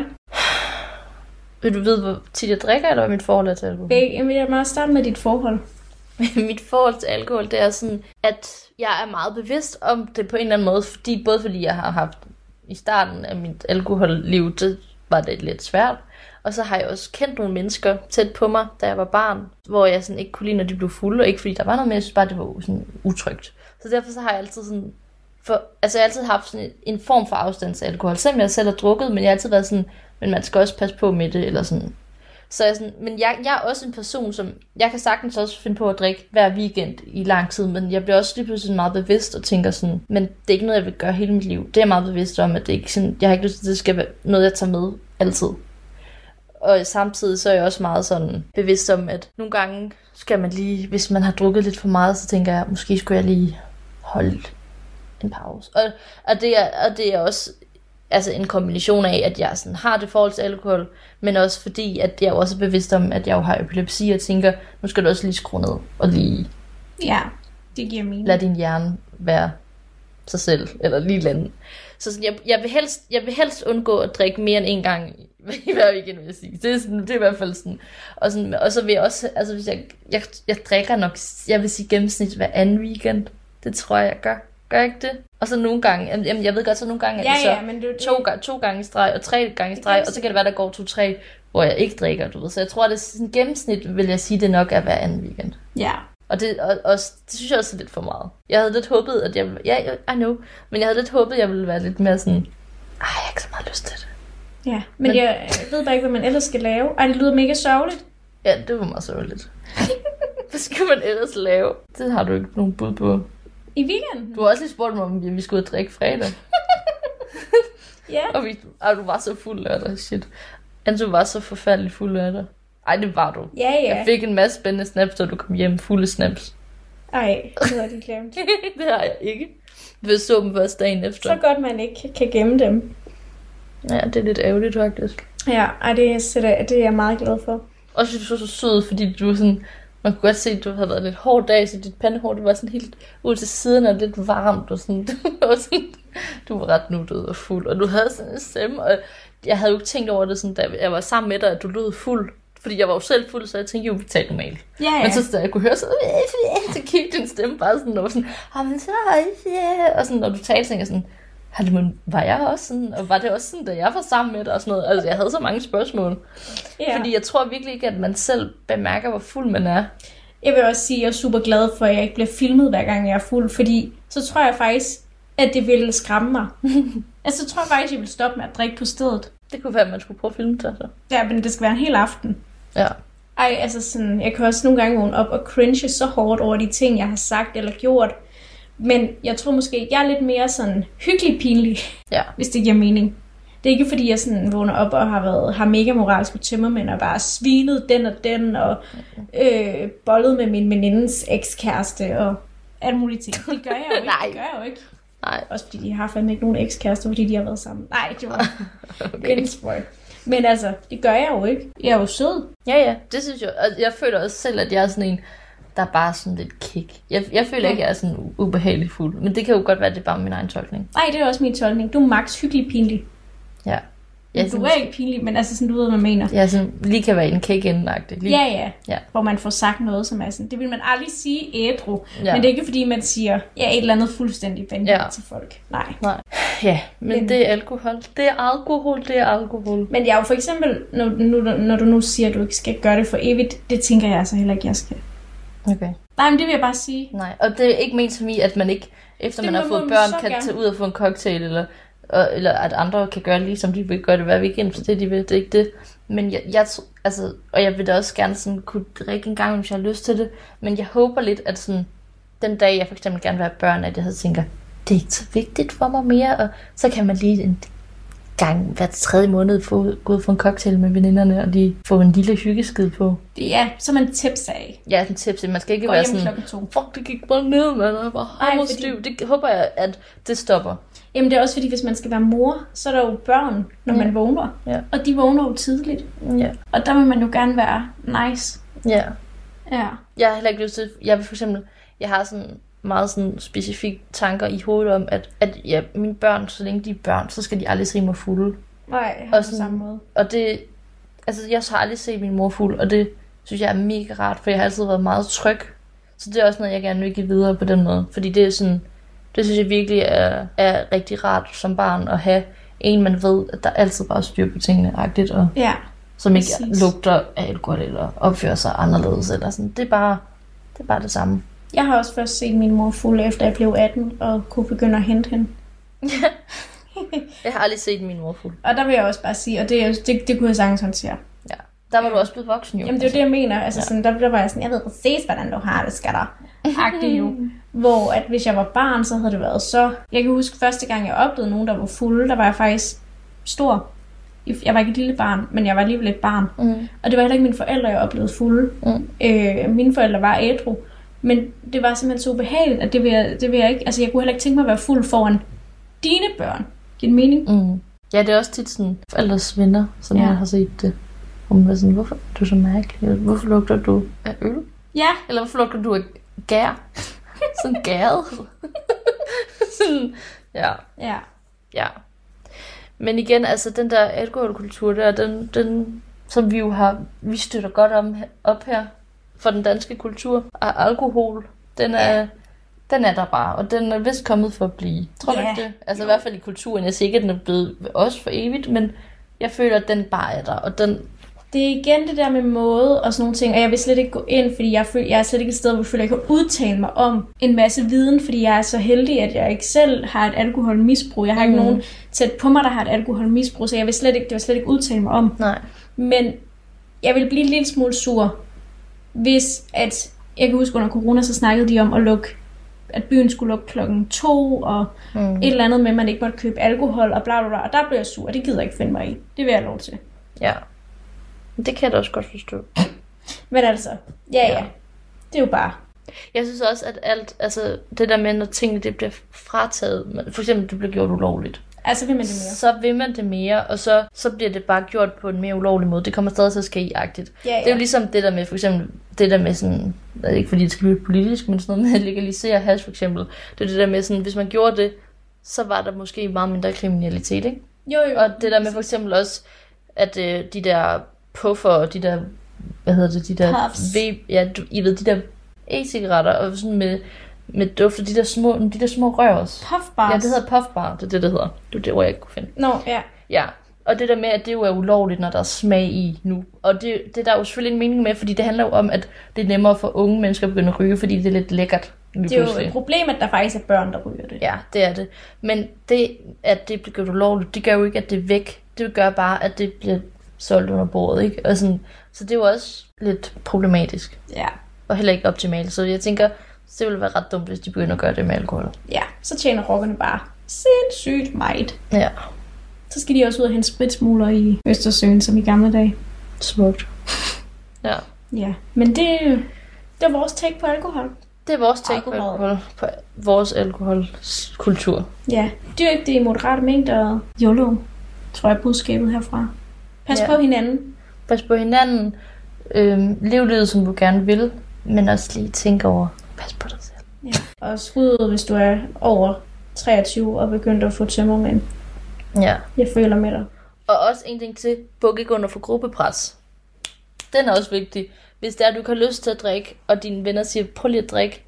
Vil du vide, hvor tit jeg drikker, eller hvad mit forhold er til alkohol? Begge, jeg vil meget starte med dit forhold. [laughs] mit forhold til alkohol, det er sådan, at jeg er meget bevidst om det på en eller anden måde, fordi, både fordi jeg har haft i starten af mit alkoholliv, det var det lidt svært, og så har jeg også kendt nogle mennesker tæt på mig, da jeg var barn, hvor jeg sådan ikke kunne lide, når de blev fulde, og ikke fordi der var noget med, jeg synes bare, det var sådan utrygt. Så derfor så har jeg altid sådan, for, altså jeg har altid haft sådan en, en form for afstand til alkohol, selvom jeg selv har drukket, men jeg har altid været sådan, men man skal også passe på med det, eller sådan. Så jeg sådan, men jeg, jeg er også en person, som, jeg kan sagtens også finde på at drikke hver weekend i lang tid, men jeg bliver også lige pludselig meget bevidst og tænker sådan, men det er ikke noget, jeg vil gøre hele mit liv. Det er jeg meget bevidst om, at det ikke sådan, jeg har ikke lyst til, at det skal være noget, jeg tager med altid. Og samtidig så er jeg også meget sådan bevidst om, at nogle gange skal man lige, hvis man har drukket lidt for meget, så tænker jeg, måske skulle jeg lige holde en pause. Og, og, det, er, og det er også altså en kombination af, at jeg sådan har det forhold til alkohol, men også fordi, at jeg også er bevidst om, at jeg jo har epilepsi, og tænker, nu skal du også lige skrue ned, og lige Ja, det giver mening. lad din hjerne være sig selv, eller lige lande. Så sådan, jeg, jeg, vil helst, jeg vil helst undgå at drikke mere end en gang i- [laughs] hver weekend, vil jeg sige. Det er, sådan, det er i hvert fald sådan. Og, sådan, og så vil jeg også, altså hvis jeg, jeg, jeg drikker nok, jeg vil sige gennemsnit hver anden weekend. Det tror jeg, jeg gør. Gør jeg ikke det? Og så nogle gange, jamen jeg ved godt, så nogle gange er Ja, det så ja, men det, to, ga- to gange i streg, og tre gange i streg, og så kan det være, der går to-tre, hvor jeg ikke drikker, du ved. Så jeg tror, at det er sådan gennemsnit, vil jeg sige, det nok er hver anden weekend. Ja. Og det, og, og det synes jeg også er lidt for meget. Jeg havde lidt håbet, at jeg... Ja, I know. Men jeg havde lidt håbet, at jeg ville være lidt mere sådan... Ej, jeg har ikke så meget lyst til det. Ja, men, Men- men jeg ved bare ikke, hvad man ellers skal lave. Ej, det lyder mega sørgeligt. Ja, det var meget sørgeligt. [laughs] Hvad skal man ellers lave? Det har du ikke nogen bud på. I weekenden? Du har også lige spurgt mig, om vi skulle og drikke fredag. [laughs] Ja. Og vi, ej, du var så fuld lørdag, shit. Anto var så forfærdelig fuld lørdag. Ej, det var du. Ja, ja. Jeg fik en masse spændende snaps, da du kom hjem. Fulde snaps. Ej, det havde de glemt. [laughs] det har jeg ikke. Vi så dem først dagen efter. Så godt, man ikke kan gemme dem. Ja, det er lidt ærgerligt faktisk. Ja, ej, det, er, sætter- det er jeg meget glad for. Også fordi du så så sød, fordi du sådan... Man kunne godt se, at du havde været lidt hård dag, så dit pandehår det var sådan helt ud til siden og lidt varmt. Og sådan, [laughs] du, var sådan, du var ret nuttet og fuld, og du havde sådan en stemme. Og jeg havde jo ikke tænkt over det, sådan, da jeg var sammen med dig, at du lød fuld. Fordi jeg var jo selv fuld, så jeg tænkte jo, vi talte normalt. Ja, ja. Men så da jeg kunne høre så, [laughs] så gik din stemme bare sådan, og sådan, "Ah, men så, yeah. og sådan, når du talte, tænkte jeg sådan, har det, men var jeg også sådan, og var det også sådan, da jeg var sammen med dig og sådan noget? Altså, jeg havde så mange spørgsmål. ja. Fordi jeg tror virkelig ikke, at man selv bemærker, hvor fuld man er. Jeg vil også sige, at jeg er super glad for, at jeg ikke bliver filmet, hver gang jeg er fuld, fordi så tror jeg faktisk, at det ville skræmme mig. [laughs] altså, så tror jeg faktisk, at jeg vil stoppe med at drikke på stedet. Det kunne være, at man skulle prøve at filme sig så. Ja, men det skal være en hel aften. Ja. Ej, altså sådan, jeg kan også nogle gange vågne op og cringe så hårdt over de ting, jeg har sagt eller gjort. Men jeg tror måske, jeg er lidt mere sådan hyggelig pinlig, Ja. [laughs] hvis det giver mening. Det er ikke fordi, jeg sådan vågner op og har været har mega moralsk på tømmermænd og bare svinet den og den og øh, bollet med min venindens ekskæreste og alle mulige ting. Det gør jeg jo [laughs] ikke. Nej. Det gør jeg jo ikke. Nej. Også fordi de har fandme ikke nogen ekskærester, fordi de har været sammen. Nej, det var [laughs] okay. en spøj. Men altså, det gør jeg jo ikke. Jeg er jo sød. Ja, ja, det synes jeg. Og jeg føler også selv, at jeg er sådan en, der er bare sådan lidt kick. Jeg, jeg føler Ja. ikke, jeg er sådan ubehagelig fuld. Men det kan jo godt være, at det er bare min egen tolkning. Nej, det er også min tolkning. Du er max hyggelig pinlig. Ja. Ja, Jeg du er ikke pinlig, men altså sådan, du ved, hvad man mener. Er sådan, lige kan være en cake inden lige. Ja, ja, Ja. Hvor man får sagt noget, som er sådan, det vil man aldrig sige ædru. Ja. Ja. Men det er ikke, fordi man siger, ja, et eller andet fuldstændig vanvittigt Ja. ja. til folk. Nej. Nej. Ja, men, men Men- det er alkohol. Det er alkohol, det er alkohol. Men jeg er jo for eksempel, når, nu, når du nu siger, at du ikke skal gøre det for evigt, det tænker jeg altså heller ikke, jeg skal. Okay. Nej, men det vil jeg bare sige. Nej, og det er ikke ment som i, at man ikke, efter Det man har fået børn, kan gerne. tage ud og få en cocktail, eller, og, eller at andre kan gøre ligesom de vil gøre det hver weekend, hvis det er, de vil. Det er ikke det. Men jeg, jeg altså, og jeg vil da også gerne sådan kunne drikke en gang, hvis jeg har lyst til det. Men jeg håber lidt, at sådan, den dag, jeg for eksempel gerne vil have børn, at jeg tænker, det er ikke så vigtigt for mig mere, og så kan man lige en gang hver tredje måned få, gå ud for en cocktail med veninderne, og lige få en lille hyggeskid på. Det er, så man tips af. Ja, sådan tips. Man skal ikke Går være sådan, fuck, det gik bare ned, man. Jeg var Ej, hammerstiv. fordi- Det håber jeg, at det stopper. Jamen det er også fordi, hvis man skal være mor, så er der jo børn, når Ja. man vågner. Ja. Og de vågner jo tidligt. Ja. Og der vil man jo gerne være nice. Ja. Ja. Jeg har heller ikke lyst til, jeg vil for eksempel, jeg har sådan meget sådan specifikke tanker i hovedet om, at, at ja, mine børn, så længe de er børn, så skal de aldrig se mig fulde. Nej, Og har på sådan- samme måde. Og det, altså jeg har aldrig set min mor fuld, og det synes jeg er mega rart, for jeg har altid været meget tryg. Så det er også noget, jeg gerne vil give videre på den måde. Fordi det er sådan, det synes jeg virkelig er, er rigtig rart som barn at have en, man ved, at der altid bare er styr på tingene agtigt, og Ja. som ikke Præcis. lugter af alkohol eller opfører sig anderledes. Eller sådan. Det, er bare, det er bare det samme. Jeg har også først set min mor fuld, efter jeg blev 18, og kunne begynde at hente hende. [laughs] Jeg har aldrig set min mor fuld. Og der vil jeg også bare sige, og det, er- det, det kunne jeg sagtens håndtere. Ja. Der var du også blevet voksen jo. Jamen det er jo det, jeg mener. Altså, ja. sådan, der, der var jeg sådan, jeg ved præcis, hvordan du har det, skatter. Agtig jo. [laughs] Hvor at hvis jeg var barn, så havde det været så... Jeg kan huske første gang, jeg oplevede nogen, der var fulde, der var jeg faktisk stor. Jeg var ikke et lille barn, men jeg var alligevel et barn. Mm. Og det var heller ikke mine forældre, jeg oplevede fulde. Mm. Øh, mine forældre var ædru. Men det var simpelthen så ubehageligt, at det vil, jeg, det vil jeg ikke... Altså, jeg kunne heller ikke tænke mig at være fuld foran dine børn. Giver det mening? Mm. Ja, det er også tit sådan forældres venner, som ja. Jeg har set det. Hvor man er sådan, hvorfor er du så mærkelig? Hvorfor lugter du af øl? Ja, Eller hvorfor lugter du af gær? sådan gæret. [laughs] sådan, ja, ja. ja. Men igen, altså den der alkoholkultur der, den, den, som vi jo har, vi støtter godt om, op her for den danske kultur af alkohol, den er, Ja. den er der bare, og den er vist kommet for at blive. Tror du Ja. ikke det? Altså i hvert fald i kulturen. Jeg siger ikke, at den er blevet også for evigt, men jeg føler, at den bare er der, og den, Det er igen det der med måde og sådan nogle ting, og jeg vil slet ikke gå ind, fordi jeg, føler, jeg er slet ikke et sted, hvor jeg føler, jeg kan udtale mig om en masse viden, fordi jeg er så heldig, at jeg ikke selv har et alkoholmisbrug. Jeg har ikke Mhm. nogen tæt på mig, der har et alkoholmisbrug, så jeg vil slet ikke, det vil slet ikke udtale mig om. nej. Men jeg vil blive en lille smule sur, hvis at, jeg kan huske under corona, så snakkede de om at lukke, at byen skulle lukke klokken to, og Mm. et eller andet med, at man ikke måtte købe alkohol, og bla bla bla, og der blev jeg sur, og det gider jeg ikke finde mig i. Det vil jeg lov til. Ja. Det kan jeg da også godt forstå. Men altså, ja ja, Ja. det er jo bare, Jeg synes også, at alt, altså det der med, når tingene det bliver frataget, for eksempel det bliver gjort ulovligt, altså vil man det mere. så vil man det mere, og så, så bliver det bare gjort på en mere ulovlig måde. Det kommer stadig til at ske agtigt. Ja, ja. Det er jo ligesom det der med, for eksempel, det der med sådan, ikke fordi det skal blive politisk, men sådan noget med at legalisere hash for eksempel. Det er det der med sådan, hvis man gjorde det, så var der måske meget mindre kriminalitet, ikke? Jo, jo. Og det der med for eksempel også, at øh, de der puffer og de der, hvad hedder det, de der, Puffs. vape, ja, du, I ved, de der e-cigaretter, og sådan med, med duft, og de der små, de der små rør også. Puffbars. Ja, det hedder puffbar, det er det, det hedder. Det er det ord, jeg ikke kunne finde. Nå, ja. Ja, og det der med, at det jo er ulovligt, når der er smag i nu. Og det, det er der jo selvfølgelig en mening med, fordi det handler jo om, at det er nemmere for unge mennesker at begynde at ryge, fordi det er lidt lækkert. Det er jo pludselig. et problem, at der faktisk er børn, der ryger det. Ja, det er det. Men det, at det bliver gjort ulovligt, det gør jo ikke, at det er væk. Det gør bare, at det bliver solgt under bordet, ikke? Og sådan, så det er jo også lidt problematisk, Ja. og heller ikke optimalt. Så jeg tænker, det ville være ret dumt, hvis de begynder at gøre det med alkohol. ja. Så tjener rockerne bare sindssygt meget. Ja, Så skal de også ud og hente spritsmugler i Østersøen, som i gamle dage. smukt. Ja, Ja. Men det, det er vores take på alkohol. det er vores take på Alkohol. alkohol, på vores alkoholkultur. Ja. Dyrk det i moderate mængder. YOLO, tror jeg er budskabet herfra. Pas Ja. på hinanden. Pas på hinanden, øhm, lev livet, som du gerne vil, men også lige tænk over, pas på dig selv. Ja. Og skud ud, hvis du er over 23 og begyndt at få tømmermænd. Ja. Jeg føler med dig. Og også en ting til, buk ikke under for gruppepres. Den er også vigtig. Hvis det er, du har lyst til at drikke, og dine venner siger, prøv lige at drikke,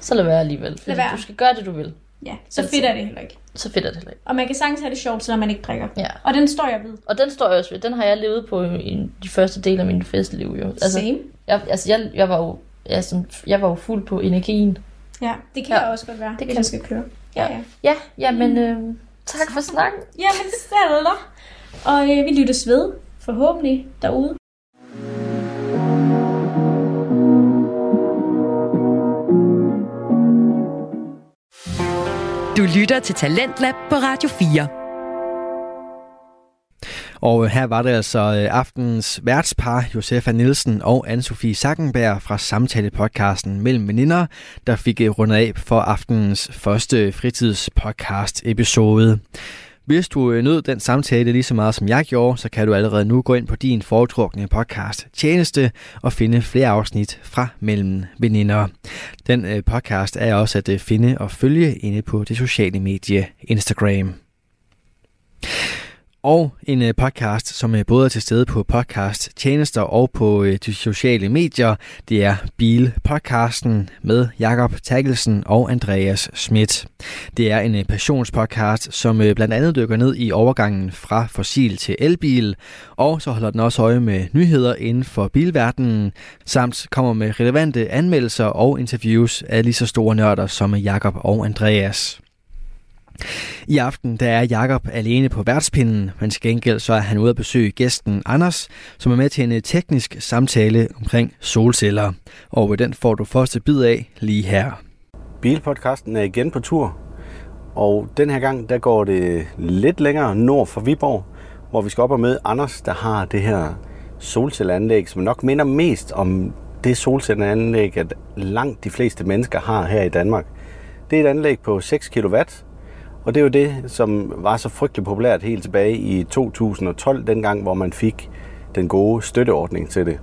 så lad være alligevel. Fordi være. du skal gøre det, du vil. Ja, så fedt er det heller ikke. Så fedt er det heller ikke. Og man kan sagtens have det sjovt, selvom man ikke drikker. Ja. Og den står jeg ved. Og den står jeg også ved. Den har jeg levet på i de første del af min festliv. Jo. Altså, Same. jeg, altså jeg, jeg, var jo, jeg, sådan, jeg var jo fuld på energien. Ja, det kan Ja. jeg også godt være, Det kan- jeg skal køre. Ja, ja. Ja, ja men øh, tak for snakken. [laughs] Jamen, selv Og øh, vi lyttes ved, forhåbentlig, derude. Du lytter til Talentlab på Radio 4. Og øh, her var det altså øh, aftenens værtspar, Josefa Nielsen og Anne-Sophie Sackenberg fra samtale-podcasten Mellem Veninder, der fik øh, rundet af for aftenens første fritidspodcast-episode. Hvis du nød den samtale lige så meget som jeg gjorde, så kan du allerede nu gå ind på din foretrukne podcast tjeneste og finde flere afsnit fra Mellem Veninder. Den podcast er også at finde og følge inde på det sociale medie Instagram. Og en øh, podcast, som øh, både er til stede på podcast tjenester og på øh, de sociale medier, det er Bil-podcasten med Jakob Takkelsen og Andreas Schmidt. Det er en passionspodcast, som blandt andet dykker ned i overgangen fra fossil til elbil, og så holder den også øje med nyheder inden for bilverdenen, samt kommer med relevante anmeldelser og interviews af lige så store nørder som Jakob og Andreas. I aften der er Jakob alene på værtspinden, men til gengæld så er han ude at besøge gæsten Anders, som er med til en øh, teknisk samtale omkring solceller. Og øh, den får du første bid af lige her. Bilpodcasten er igen på tur, og den her gang der går det lidt længere nord for Viborg, hvor vi skal op og møde Anders, der har det her solcelleanlæg, som nok minder mest om det solcelleanlæg, at langt de fleste mennesker har her i Danmark. Det er et anlæg på 6 kW, og det er jo det, som var så frygtelig populært helt tilbage i 2012, dengang hvor man fik den gode støtteordning til det.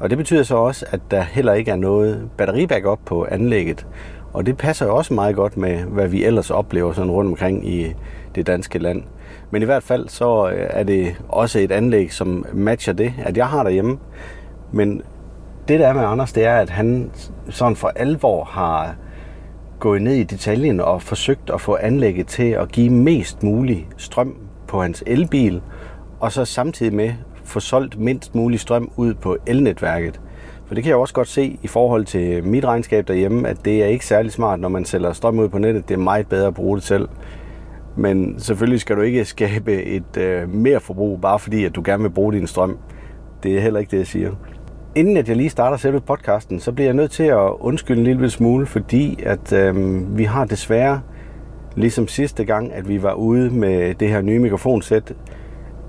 Og det betyder så også, at der heller ikke er noget batteribackup på anlægget. Og det passer jo også meget godt med, hvad vi ellers oplever sådan rundt omkring i det danske land. Men i hvert fald så øh, er det også et anlæg, som matcher det, at jeg har derhjemme. Men det der er med Anders, det er, at han sådan for alvor har gået ned i detaljen og forsøgt at få anlægget til at give mest mulig strøm på hans elbil, og så samtidig med få solgt mindst mulig strøm ud på elnetværket. For det kan jeg også godt se i forhold til mit regnskab derhjemme, at det er ikke særlig smart, når man sælger strøm ud på nettet. Det er meget bedre at bruge det selv. Men selvfølgelig skal du ikke skabe et øh, mere forbrug, bare fordi at du gerne vil bruge din strøm. Det er heller ikke det, jeg siger. Inden at jeg lige starter selve podcasten, så bliver jeg nødt til at undskylde en lille smule, fordi at øh, vi har desværre, ligesom sidste gang, at vi var ude med det her nye mikrofonsæt,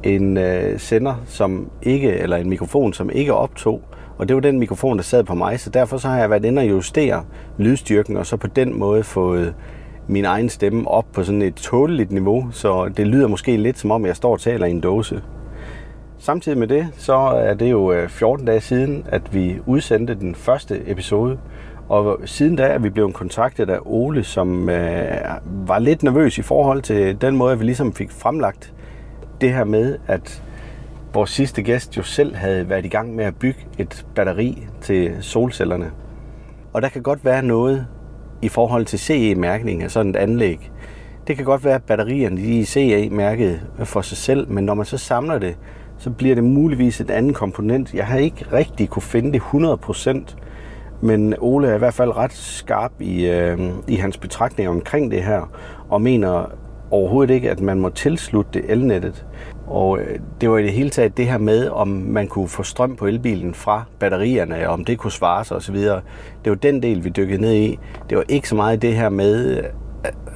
en øh, sender, som ikke, eller en mikrofon, som ikke optog. Og det var den mikrofon, der sad på mig, så derfor så har jeg været inde og justere lydstyrken, og så på den måde fået min egen stemme op på sådan et tåleligt niveau, så det lyder måske lidt som om, jeg står og taler i en dåse. Samtidig med det, så er det jo øh, 14 dage siden, at vi udsendte den første episode. Og siden da er vi blevet kontaktet af Ole, som øh, var lidt nervøs i forhold til den måde, vi ligesom fik fremlagt det her med, at vores sidste gæst jo selv havde været i gang med at bygge et batteri til solcellerne. Og der kan godt være noget i forhold til CE-mærkning af sådan et anlæg. Det kan godt være, at batterierne de er CE-mærket for sig selv, men når man så samler det, så bliver det muligvis et andet komponent. Jeg har ikke rigtig kunne finde det 100%, men Ole er i hvert fald ret skarp i, øh, i hans betragtninger omkring det her, og mener overhovedet ikke, at man må tilslutte det elnettet. Og øh, det var i det hele taget det her med, om man kunne få strøm på elbilen fra batterierne, og om det kunne svare sig osv. Det var den del, vi dykkede ned i. Det var ikke så meget det her med øh,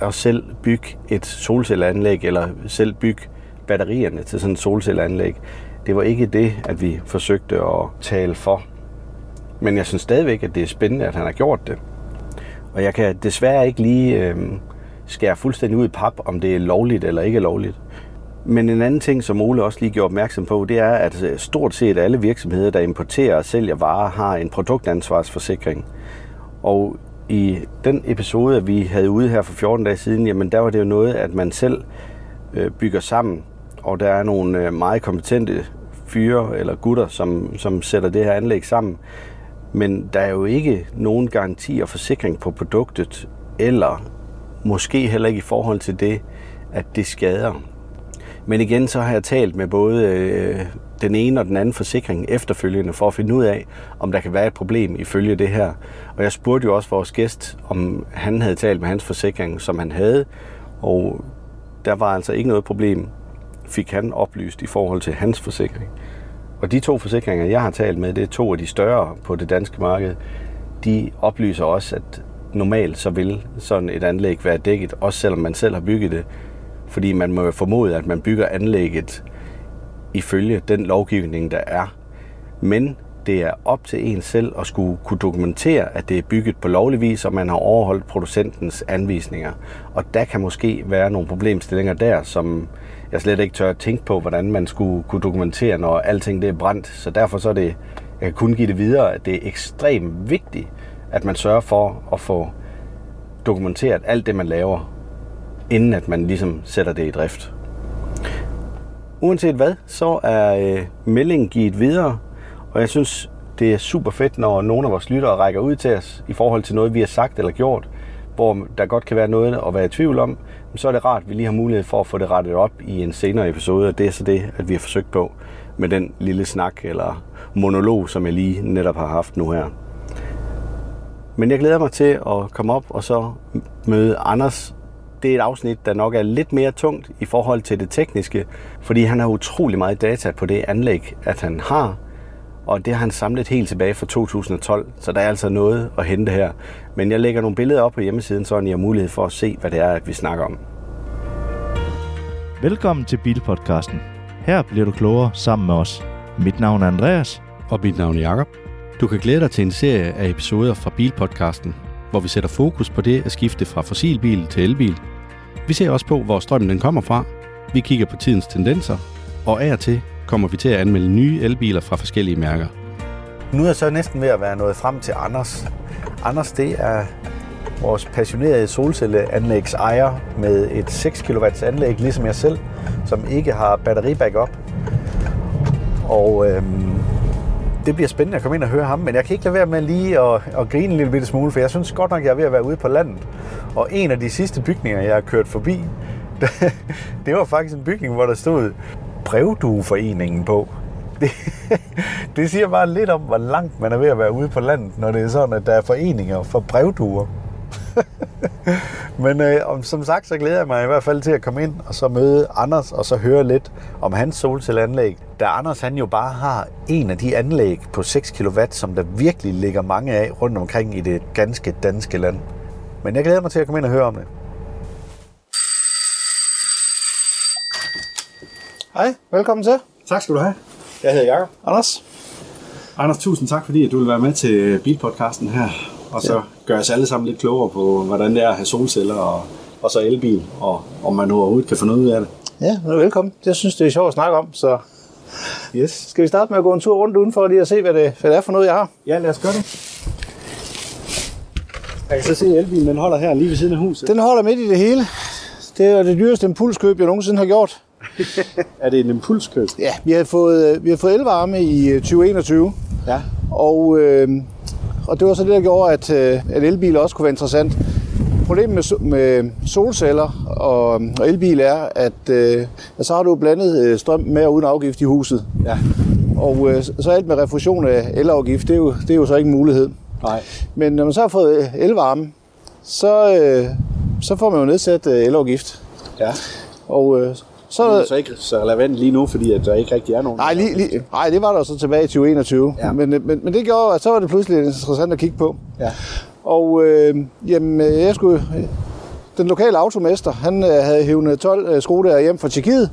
at selv bygge et solcelleanlæg, eller selv bygge batterierne til sådan et solcelleanlæg. Det var ikke det, at vi forsøgte at tale for. Men jeg synes stadigvæk, at det er spændende, at han har gjort det. Og jeg kan desværre ikke lige øh, skære fuldstændig ud i pap, om det er lovligt eller ikke lovligt. Men en anden ting, som Ole også lige gjorde opmærksom på, det er, at øh, stort set alle virksomheder, der importerer og sælger varer, har en produktansvarsforsikring. Og i den episode, vi havde ude her for 14 dage siden, jamen der var det jo noget, at man selv øh, bygger sammen, og der er nogle øh, meget kompetente fyre eller gutter, som, som sætter det her anlæg sammen. Men der er jo ikke nogen garanti og forsikring på produktet, eller måske heller ikke i forhold til det, at det skader. Men igen, så har jeg talt med både øh, den ene og den anden forsikring efterfølgende for at finde ud af, om der kan være et problem ifølge det her. Og jeg spurgte jo også vores gæst, om han havde talt med hans forsikring, som han havde, og der var altså ikke noget problem, fik han oplyst i forhold til hans forsikring. Og de to forsikringer, jeg har talt med, det er to af de større på det danske marked, de oplyser også, at normalt så vil sådan et anlæg være dækket, også selvom man selv har bygget det. Fordi man må jo formode, at man bygger anlægget ifølge den lovgivning, der er. Men det er op til en selv at skulle kunne dokumentere, at det er bygget på lovlig vis, og man har overholdt producentens anvisninger. Og der kan måske være nogle problemstillinger der, som jeg slet ikke tør at tænke på, hvordan man skulle kunne dokumentere, når alting det er brændt. Så derfor så er det, jeg kan kun give det videre, at det er ekstremt vigtigt, at man sørger for at få dokumenteret alt det, man laver, inden at man ligesom sætter det i drift. Uanset hvad, så er øh, meldingen givet videre, og jeg synes, det er super fedt, når nogle af vores lyttere rækker ud til os i forhold til noget, vi har sagt eller gjort, hvor der godt kan være noget at være i tvivl om, så er det rart, at vi lige har mulighed for at få det rettet op i en senere episode, og det er så det, at vi har forsøgt på med den lille snak eller monolog, som jeg lige netop har haft nu her. Men jeg glæder mig til at komme op og så møde Anders, det er et afsnit, der nok er lidt mere tungt i forhold til det tekniske, fordi han har utrolig meget data på det anlæg, at han har, og det har han samlet helt tilbage fra 2012, så der er altså noget at hente her. Men jeg lægger nogle billeder op på hjemmesiden, så I har mulighed for at se, hvad det er, at vi snakker om. Velkommen til Bilpodcasten. Her bliver du klogere sammen med os. Mit navn er Andreas. Og mit navn er Jakob. Du kan glæde dig til en serie af episoder fra Bilpodcasten, hvor vi sætter fokus på det at skifte fra fossilbil til elbil. Vi ser også på, hvor strømmen den kommer fra. Vi kigger på tidens tendenser, og af og til kommer vi til at anmelde nye elbiler fra forskellige mærker. Nu er jeg så næsten ved at være nået frem til Anders. Anders, det er vores passionerede solcelleanlægsejer med et 6 kW anlæg, ligesom jeg selv, som ikke har batteri-backup. Og øhm, det bliver spændende at komme ind og høre ham, men jeg kan ikke lade være med lige at, at grine en lille bitte smule, for jeg synes godt nok, jeg er ved at være ude på landet. Og en af de sidste bygninger, jeg har kørt forbi, [laughs] det var faktisk en bygning, hvor der stod Brevdueforeningen på. Det, [laughs] det siger bare lidt om, hvor langt man er ved at være ude på landet, når det er sådan, at der er foreninger for brevduer. [laughs] Men øh, om, som sagt, så glæder jeg mig i hvert fald til at komme ind og så møde Anders og så høre lidt om hans solcelleanlæg. Da Anders han jo bare har en af de anlæg på 6 kW, som der virkelig ligger mange af rundt omkring i det ganske danske land. Men jeg glæder mig til at komme ind og høre om det. Hej, velkommen til. Tak skal du have. Jeg hedder Jakob. Anders. Anders, tusind tak, fordi at du vil være med til Bilpodcasten her, og så ja. gøre os alle sammen lidt klogere på, hvordan det er at have solceller og, og så elbil, og om man overhovedet kan få noget ud af det. Ja, velkommen. Jeg synes, det er sjovt at snakke om, så Yes. skal vi starte med at gå en tur rundt udenfor lige at se, hvad det, hvad det er for noget, jeg har. Ja, lad os gøre det. Jeg kan så se, at elbilen den holder her lige ved siden af huset. Den holder midt i det hele. Det er det dyreste impulskøb, jeg nogensinde har gjort. [laughs] Er det en impulskøb? Ja, vi har fået, øh, vi har fået elvarme i øh, 2021, Ja. og, øh, og det var så det, der gjorde, at, øh, at elbil også kunne være interessant. Problemet med, med solceller og, og elbil er, at, øh, så har du blandet øh, strøm med og uden afgift i huset. Ja. Og øh, så alt med refusion af elafgift, det er, jo, det er jo så ikke en mulighed. Nej. Men når man så har fået øh, elvarme, så, øh, så får man jo nedsat øh, elafgift. Ja. Og øh, Så er det så ikke så relevant lige nu, fordi at der ikke rigtig er nogen. Nej, lige, lige, nej, det var der så tilbage i 2021. Ja. Men, øh, men, men det gjorde, at så var det pludselig interessant at kigge på. Ja. Og øh, jamen, øh, jeg skulle, den lokale automester, han øh, havde hævnet 12 øh, Skodaer hjem fra Tjekkiet.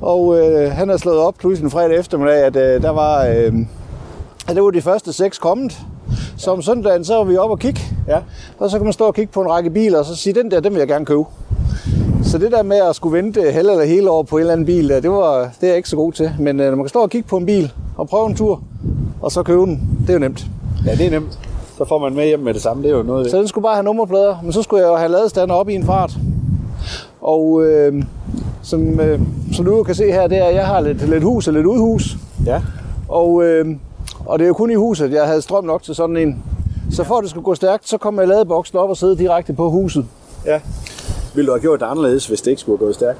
Og øh, han havde slået op pludselig en fredag eftermiddag, at øh, der var, øh, at det var de første seks kommet. Så om søndagen, så var vi oppe og kigge. Ja. Og så kan man stå og kigge på en række biler, og så sige, den der, den vil jeg gerne købe. Så det der med at skulle vente halv eller hele år på en eller anden bil, det, var, det er jeg ikke så god til. Men øh, når man kan stå og kigge på en bil og prøve en tur, og så købe den, det er jo nemt. ja, det er nemt. Så får man med hjem med det samme. Det er jo noget. Så den skulle bare have nummerplader, men så skulle jeg jo have ladestander op i en fart. Og øh, som, øh, som du kan se her, det er, at jeg har lidt, lidt hus og lidt udhus. Ja. Og, øh, og det er jo kun i huset, jeg havde strøm nok til sådan en. Så for at det skulle gå stærkt, så kom jeg ladeboksen op og sidde direkte på huset. Ja. Vil du have gjort det anderledes, hvis det ikke skulle have gået stærkt?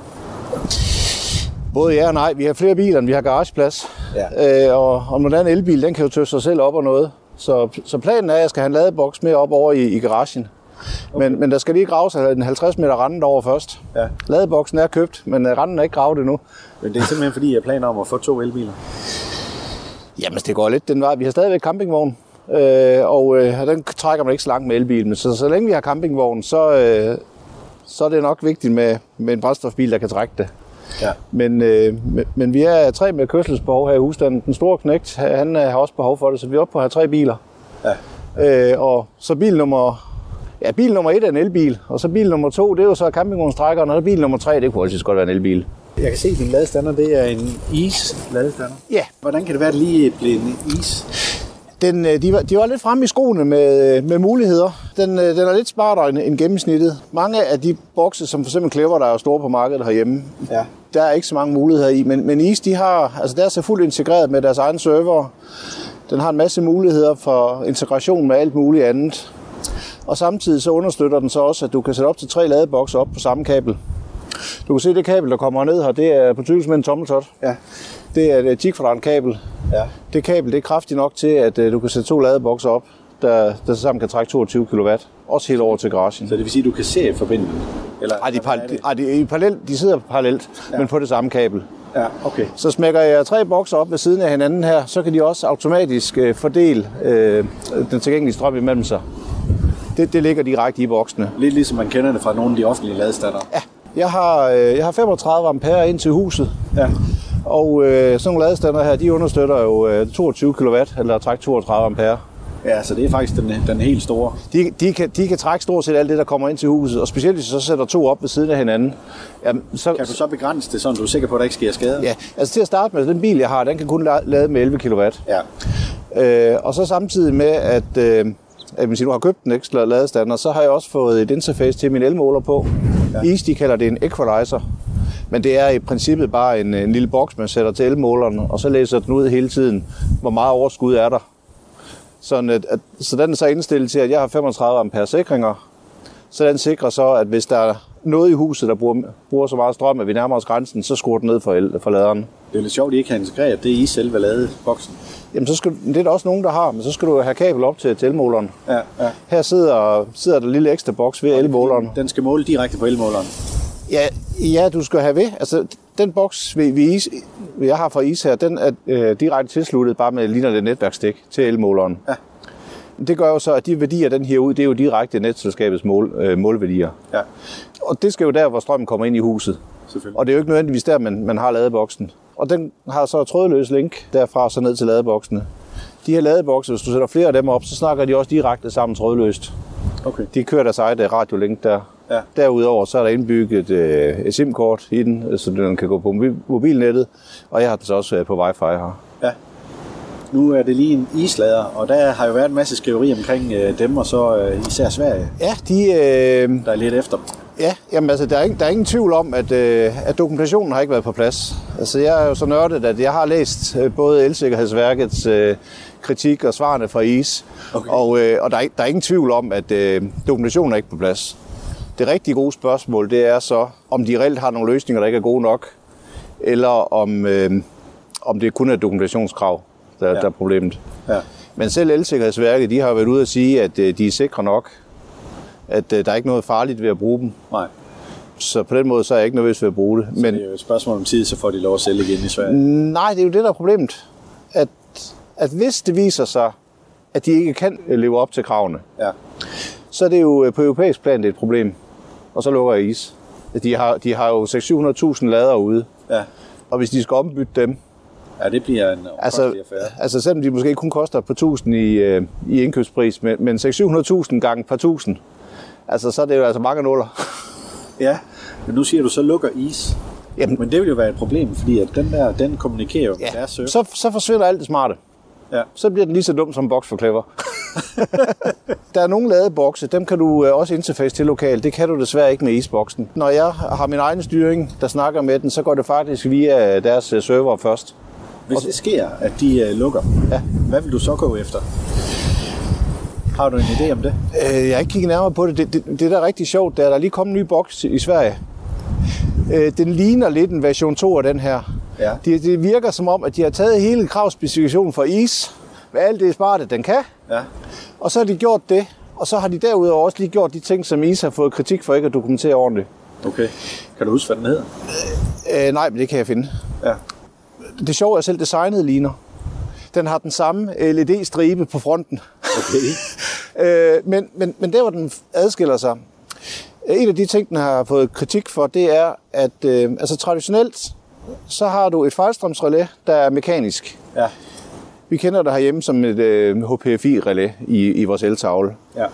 Både ja og nej. Vi har flere biler, end vi har garageplads. Ja. Øh, og, og en elbil, den kan jo tøse sig selv op og noget. Så, så planen er, at jeg skal have en ladeboks med op over i, i garagen. Okay. Men, men der skal lige graves en 50 meter randen over først. Ja. Ladeboksen er købt, men øh, randen er ikke gravet endnu. Men det er simpelthen fordi, jeg planer om at få to elbiler. Jamen, det går lidt den vej. Vi har stadigvæk campingvogn, øh, og øh, den trækker man ikke så langt med elbilen. Så så længe vi har campingvogn, så, øh, så er det nok vigtigt med, med en brændstofbil, der kan trække det. Ja. Men, øh, men, vi er tre med kørselsbehov her i husstanden. Den store knægt, han øh, har også behov for det, så vi er oppe på at have tre biler. Ja. Øh, og så bil nummer, ja, bil nummer et er en elbil, og så bil nummer to, det er jo så campingvognstrækkeren, og bil nummer tre, det kunne altid godt være en elbil. Jeg kan se, at din ladestander, det er en is-ladestander. Ja. Hvordan kan det være, at det lige blev en is? Den, øh, de, var, de var lidt fremme i skoene med, øh, med muligheder. Den, øh, den er lidt smartere end, end gennemsnittet. Mange af de bokse, som for eksempel Clever, der er store på markedet herhjemme, Ja. der er ikke så mange muligheder i. Men, men Is, de har, altså deres er fuldt integreret med deres egen server. Den har en masse muligheder for integration med alt muligt andet. Og samtidig så understøtter den så også, at du kan sætte op til tre ladebokse op på samme kabel. Du kan se, det kabel, der kommer ned her, det er på tykkelse med en tommeltot. Ja. Det er et 10 kvadrat kabel. Ja. Det kabel det er kraftigt nok til, at øh, du kan sætte to ladebokser op. der, der sammen kan trække 22 kW. Også helt over til garagen. Så det vil sige, at du kan se forbinde Eller, Ej, de, par, ej, de, parallelt, de sidder parallelt, ja. men på det samme kabel. Ja, okay. Så smækker jeg tre bokser op ved siden af hinanden her, så kan de også automatisk øh, fordele øh, den tilgængelige strøm imellem sig. Det, det ligger direkte i boksene. Lidt ligesom man kender det fra nogle af de offentlige ladestander. Ja, jeg har, øh, jeg har 35 ampere ind til huset. Ja. Og øh, sådan nogle ladestander her, de understøtter jo øh, 22 kW, eller træk 32 ampere. Ja, så det er faktisk den, den helt store. De, de, kan, de kan trække stort set alt det, der kommer ind til huset, og specielt hvis du så sætter to op ved siden af hinanden. Jamen, så, kan du så begrænse det, så du er sikker på, at der ikke sker skade? Ja, altså til at starte med, den bil, jeg har, den kan kun lade med 11 kW. Ja. Øh, og så samtidig med, at, øh, at hvis du har købt en ekstra ladestander, så har jeg også fået et interface til min elmåler på. Ja. De kalder det en equalizer. Men det er i princippet bare en, en lille boks, man sætter til elmåleren, og så læser den ud hele tiden, hvor meget overskud er der. Sådan at, at, så den er så indstillet til, at jeg har 35 ampere sikringer. Så den sikrer så, at hvis der er noget i huset, der bruger, bruger så meget strøm, at vi nærmer os grænsen, så skruer den ned for, el, for laderen. Det er lidt sjovt, at I ikke har integreret det i selve ladeboksen. Jamen, så skal, det er der også nogen, der har, men så skal du have kabel op til, til elmåleren. Ja, ja. Her sidder, sidder der en lille ekstra boks ved elmåleren. Den skal måle direkte på elmåleren? Ja, ja, du skal have ved. Altså, den boks, vi, vi jeg har fra is her, den er øh, direkte tilsluttet bare med ligner det netværkstik til elmåleren. Ja. Det gør jo så, at de værdier, den her ud, det er jo direkte netselskabets mål, øh, målværdier. Ja. Og det skal jo der, hvor strømmen kommer ind i huset. Og det er jo ikke nødvendigvis der, man, man har ladeboksen. Og den har så trådløs link derfra så ned til ladeboksene. De her ladebokse, hvis du sætter flere af dem op, så snakker de også direkte sammen trådløst. Okay. De kører deres eget radiolink der. Ja. Derudover så er der indbygget øh, et SIM-kort i den, så den kan gå på mobilnettet, og jeg har den så også øh, på wifi her. Ja. Nu er det lige en islader, og der har jo været en masse skriveri omkring øh, dem, og så øh, især Sverige. Ja, de... Øh, der er lidt efter dem. Ja, jamen altså, der er, ingen, der er ingen tvivl om, at, øh, at dokumentationen har ikke været på plads. Altså, jeg er jo så nørdet, at jeg har læst øh, både Elsikkerhedsværkets øh, kritik og svarene fra IS, okay. og, øh, og der, er, der er ingen tvivl om, at øh, dokumentationen er ikke på plads. Det rigtig gode spørgsmål, det er så, om de reelt har nogle løsninger, der ikke er gode nok, eller om, øh, om det kun er dokumentationskrav, der, ja. der er problemet. Ja. Men selv Elsikkerhedsværket, de har været ude at sige, at øh, de er sikre nok, at øh, der er ikke noget farligt ved at bruge dem. Nej. Så på den måde så er jeg ikke nervøs ved at bruge det. Så Men, det er jo et spørgsmål om tid, så får de lov at sælge igen i Sverige? Nej, det er jo det, der er problemet. At, at hvis det viser sig, at de ikke kan leve op til kravene, ja. så er det jo på europæisk plan det er et problem. Og så lukker is. De har, de har jo 600-700.000 lader ude. Ja. Og hvis de skal ombytte dem, Ja, det bliver en altså, affære. Altså selvom de måske kun koster et par tusind i, øh, i indkøbspris, men, men 600.000 gange par tusind, altså så er det jo altså mange nuller. [laughs] Ja, men nu siger du, så lukker is. Jamen, men det vil jo være et problem, fordi at den der, den kommunikerer jo ja, med deres server. Så, så forsvinder alt det smarte. Ja. Så bliver den lige så dum som en boks for clever. [laughs] der er nogle ladebokse, dem kan du øh, også interface til lokalt. Det kan du desværre ikke med isboksen. Når jeg har min egen styring, der snakker med den, så går det faktisk via deres øh, server først. Hvis det sker, at de lukker, ja. hvad vil du så gå efter? Har du en idé om det? Øh, jeg har ikke kigget nærmere på det. Det, det, det der er rigtig sjovt, det er, der er lige kommet en ny boks i Sverige. Øh, den ligner lidt en version 2 af den her. Ja. Det, det virker som om, at de har taget hele kravspecifikationen for is, med alt det smarte, den kan. Ja. Og så har de gjort det, og så har de derudover også lige gjort de ting, som is har fået kritik for ikke at dokumentere ordentligt. Okay. Kan du huske, hvad den hedder? Øh, nej, men det kan jeg finde. Ja. Det sjove er, at selv designet ligner. Den har den samme LED-stribe på fronten. Okay. [laughs] øh, men, men, men der, hvor den adskiller sig, en af de ting, den har fået kritik for, det er, at øh, altså traditionelt, så har du et fejlstrømsrelæ, der er mekanisk. Ja. Vi kender det herhjemme som et øh, HPFI-relæ i, i vores eltavle. Ja.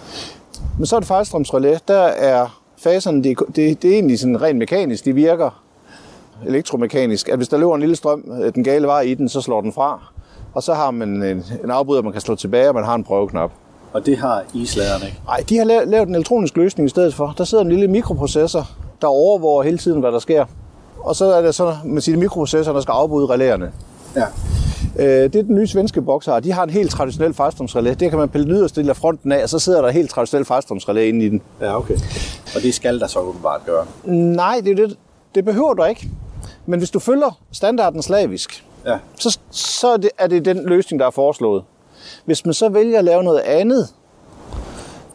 Men så er det fejlstrømsrelæ, der er faserne, det, det, det er egentlig sådan rent mekanisk, de virker elektromekanisk, at hvis der løber en lille strøm, den gale vej i den, så slår den fra. Og så har man en, en afbryder, man kan slå tilbage, og man har en prøveknap. Og det har isladerne ikke? Nej, de har lavet, lavet en elektronisk løsning i stedet for. Der sidder en lille mikroprocessor, der overvåger hele tiden, hvad der sker. Og så er det sådan, man siger, mikroprocessor, der skal afbryde relæerne. Ja. Øh, det er den nye svenske boks her. De har en helt traditionel fejlstrømsrelæ. Det kan man pille yderst af fronten af, og så sidder der helt traditionel fejlstrømsrelæ inde i den. Ja, okay. Og det skal der så åbenbart gøre? Nej, det, det, det behøver du ikke. Men hvis du følger standarden slavisk, ja. så, så er, det, er det den løsning, der er foreslået. Hvis man så vælger at lave noget andet,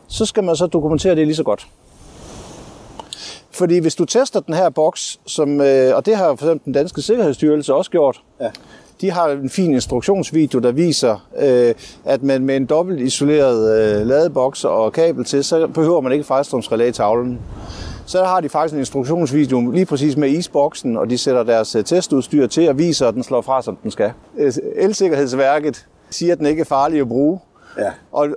så skal man så dokumentere det lige så godt. Fordi hvis du tester den her boks, som, øh, og det har for eksempel den danske sikkerhedsstyrelse også gjort, Ja. de har en fin instruktionsvideo, der viser, øh, at man med en dobbelt isoleret øh, ladeboks og kabel til, så behøver man ikke fejlstrømsrelæ i tavlen. Så har de faktisk en instruktionsvideo lige præcis med isboksen, og de sætter deres øh, testudstyr til og viser, at den slår fra, som den skal. Øh, Elsikkerhedsværket siger, at den ikke er farlig at bruge. Ja. Og,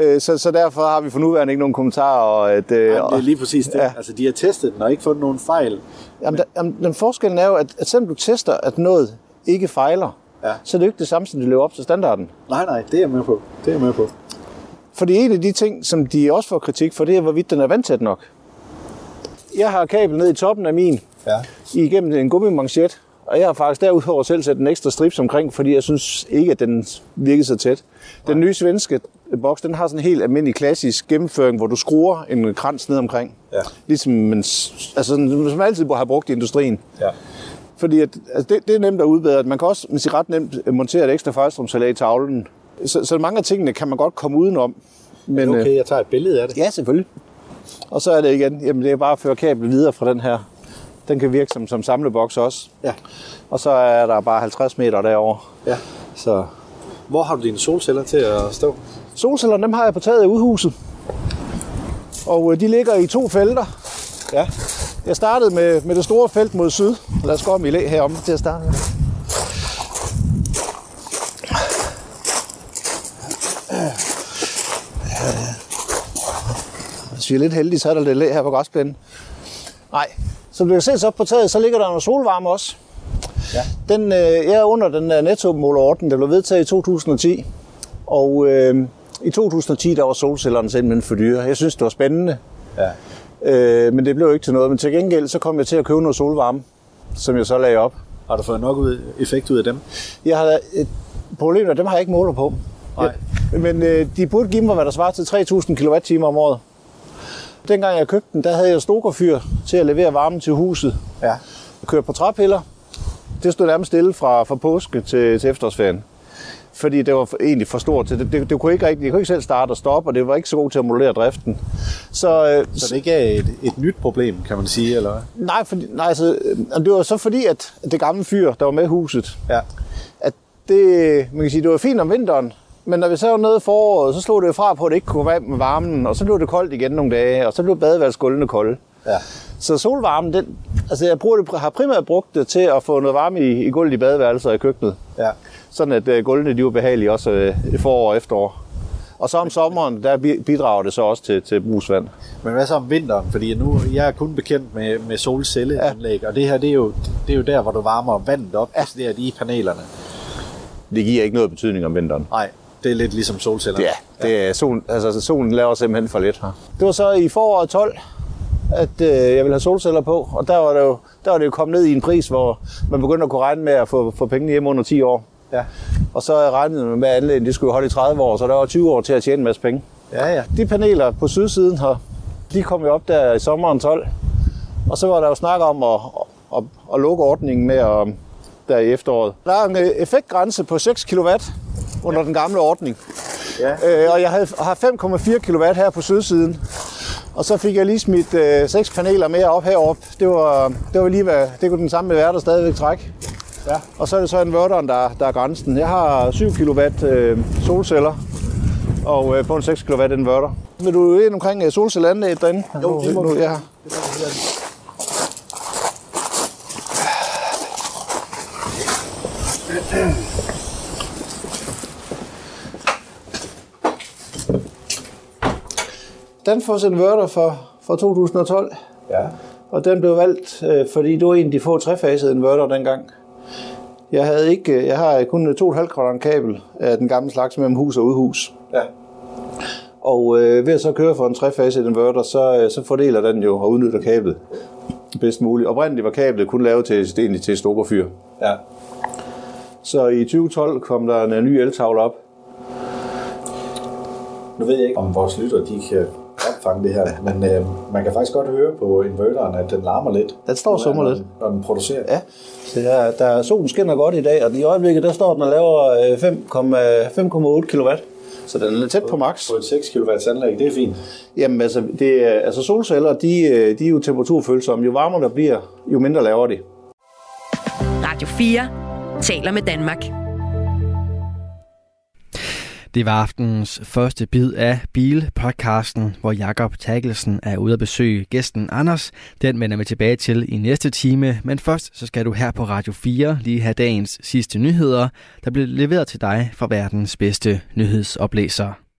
øh, så, så derfor har vi for nuværende ikke nogen kommentarer. Og at, øh, Jamen, det er lige præcis det. Ja. Altså, de har testet den og ikke fundet nogen fejl. Jamen, der, jamen, den forskellen er jo, at, at selvom du tester, at noget ikke fejler, Ja. så er det jo ikke det samme, som det lever op til standarden. Nej, nej, det er jeg med på. Det er jeg med på. Fordi en af de ting, som de også får kritik for, det er, hvorvidt den er vandtæt nok. Jeg har kabel ned i toppen af min, Ja. igennem en gummimanchet, og jeg har faktisk derudover selv sat en ekstra strips omkring, fordi jeg synes ikke, at den virkede så tæt. Den nye svenske boks, den har sådan en helt almindelig klassisk gennemføring, hvor du skruer en krans ned omkring. Ja. Ligesom man, altså, sådan, som man altid har brugt i industrien. Ja. Fordi at, altså det, det, er nemt at udbedre. Man kan også med ret nemt montere et ekstra fejlstrømsalat i tavlen. Så, så mange af tingene kan man godt komme udenom. Men, Okay, øh, jeg tager et billede af det. Ja, selvfølgelig. Og så er det igen, jamen det er bare at føre kablet videre fra den her. Den kan virke som, som samleboks også. Ja. Og så er der bare 50 meter derovre. Ja. Så Hvor har du dine solceller til at stå? Solcellerne, dem har jeg på taget af udhuset. Og øh, de ligger i to felter. Ja. Jeg startede med, med det store felt mod syd. Lad os gå om i læ herom til at starte med. Hvis vi er lidt heldige, så er der lidt læ her på græsplænen. Nej, som du kan se så på taget, så ligger der noget solvarme også. Ja. Den, øh, jeg er under den der nettomålerordning, der blev vedtaget i 2010. Og øh, i 2010, der var solcellerne simpelthen for dyre. Jeg synes, det var spændende. Ja. Øh, men det blev jo ikke til noget. Men til gengæld, så kom jeg til at købe noget solvarme, som jeg så lagde op. Har du fået nok ud, effekt ud af dem? Jeg har et problem, og dem har jeg ikke måler på. Nej. Ja, men øh, de burde give mig, hvad der svarer til 3.000 kWh om året. Dengang jeg købte den, der havde jeg stokerfyr til at levere varme til huset. Ja. Jeg kørte på træpiller. Det stod nærmest stille fra, fra påske til, til efterårsferien. Fordi det var for, egentlig for stort til det. Det, det kunne ikke rigtig, jeg kunne ikke selv starte og stoppe, og det var ikke så godt til at modellere driften. Så, øh, Så det ikke er et, et nyt problem, kan man sige, eller hvad? nej, fordi, nej altså, øh, det var så fordi, at det gamle fyr, der var med i huset, Ja. at det, man kan sige, det var fint om vinteren, men når vi så var nede foråret, så slog det fra på, at det ikke kunne være med varmen, og så blev det koldt igen nogle dage, og så blev badeværelsesgulvene kolde. Ja. Så solvarmen, den, altså jeg bruger det, har primært brugt det til at få noget varme i, i gulvet i badeværelser og i køkkenet. Ja. Sådan at uh, gulvene de var behagelige også i forår og efterår. Og så om sommeren, der bi- bidrager det så også til, til brugsvand. Men hvad så om vinteren? Fordi nu jeg er kun bekendt med, med solcelleanlæg, ja. og det her, det er, jo, det er jo der, hvor du varmer vandet op, ja. det er i panelerne. Det giver ikke noget betydning om vinteren. Nej, det er lidt ligesom solcellerne. Ja, det er solen, altså solen laver simpelthen for lidt her. Det var så i foråret 12, at øh, jeg ville have solceller på, og der var, det jo, der var det jo kommet ned i en pris, hvor man begyndte at kunne regne med at få, få pengene hjem under 10 år. Ja. Og så regnede man med, at anlægget de skulle holde i 30 år, så der var 20 år til at tjene en masse penge. Ja, ja. De paneler på sydsiden her, de kom jo op der i sommeren 12, og så var der jo snak om at, at, at lukke ordningen med at, der i efteråret. Der er en øh, effektgrænse på 6 kW under den gamle ordning. Ja. Øh, og jeg havde, har 5,4 kW her på sydsiden. Og så fik jeg lige smidt øh, 6 paneler mere op heroppe. Det var, det var lige hvad, det kunne den samme værter stadigvæk trække. Ja. Og så er det så inverteren, der, der er grænsen. Jeg har 7 kW øh, solceller og øh, på en 6 kW inverter. Vil du ind omkring øh, solcelleanlægget derinde? Jo, det må nu, ja. Danfoss inverter fra, fra 2012. Ja. Og den blev valgt, øh, fordi det var en af de få trefasede inverter dengang. Jeg, havde ikke, øh, jeg har kun 2,5 kvadrat kabel af den gamle slags mellem hus og udhus. Ja. Og øh, ved at så køre for en trefaset inverter, så, øh, så fordeler den jo og udnytter kablet bedst muligt. Oprindeligt var kablet kun lavet til, egentlig til stokerfyr. Ja. Så i 2012 kom der en, en ny eltavle op. Nu ved jeg ikke, om vores lytter, de kan fange det her. Men øh, man kan faktisk godt høre på inverteren, at den larmer lidt. Den står og summer når, lidt. Når den producerer. Ja, så der, der, solen skinner godt i dag, og i øjeblikket der står den og laver øh, 5,8 kW. Så den er tæt på max. På et 6 kW anlæg, det er fint. Jamen altså, det, er- altså solceller, de, øh, de er jo temperaturfølsomme. Jo varmere der bliver, jo mindre laver de. Radio 4 taler med Danmark. Det var aftenens første bid af Bil-podcasten, hvor Jakob Tagelsen er ude at besøge gæsten Anders. Den vender vi tilbage til i næste time, men først så skal du her på Radio 4 lige have dagens sidste nyheder, der bliver leveret til dig fra verdens bedste nyhedsoplæser.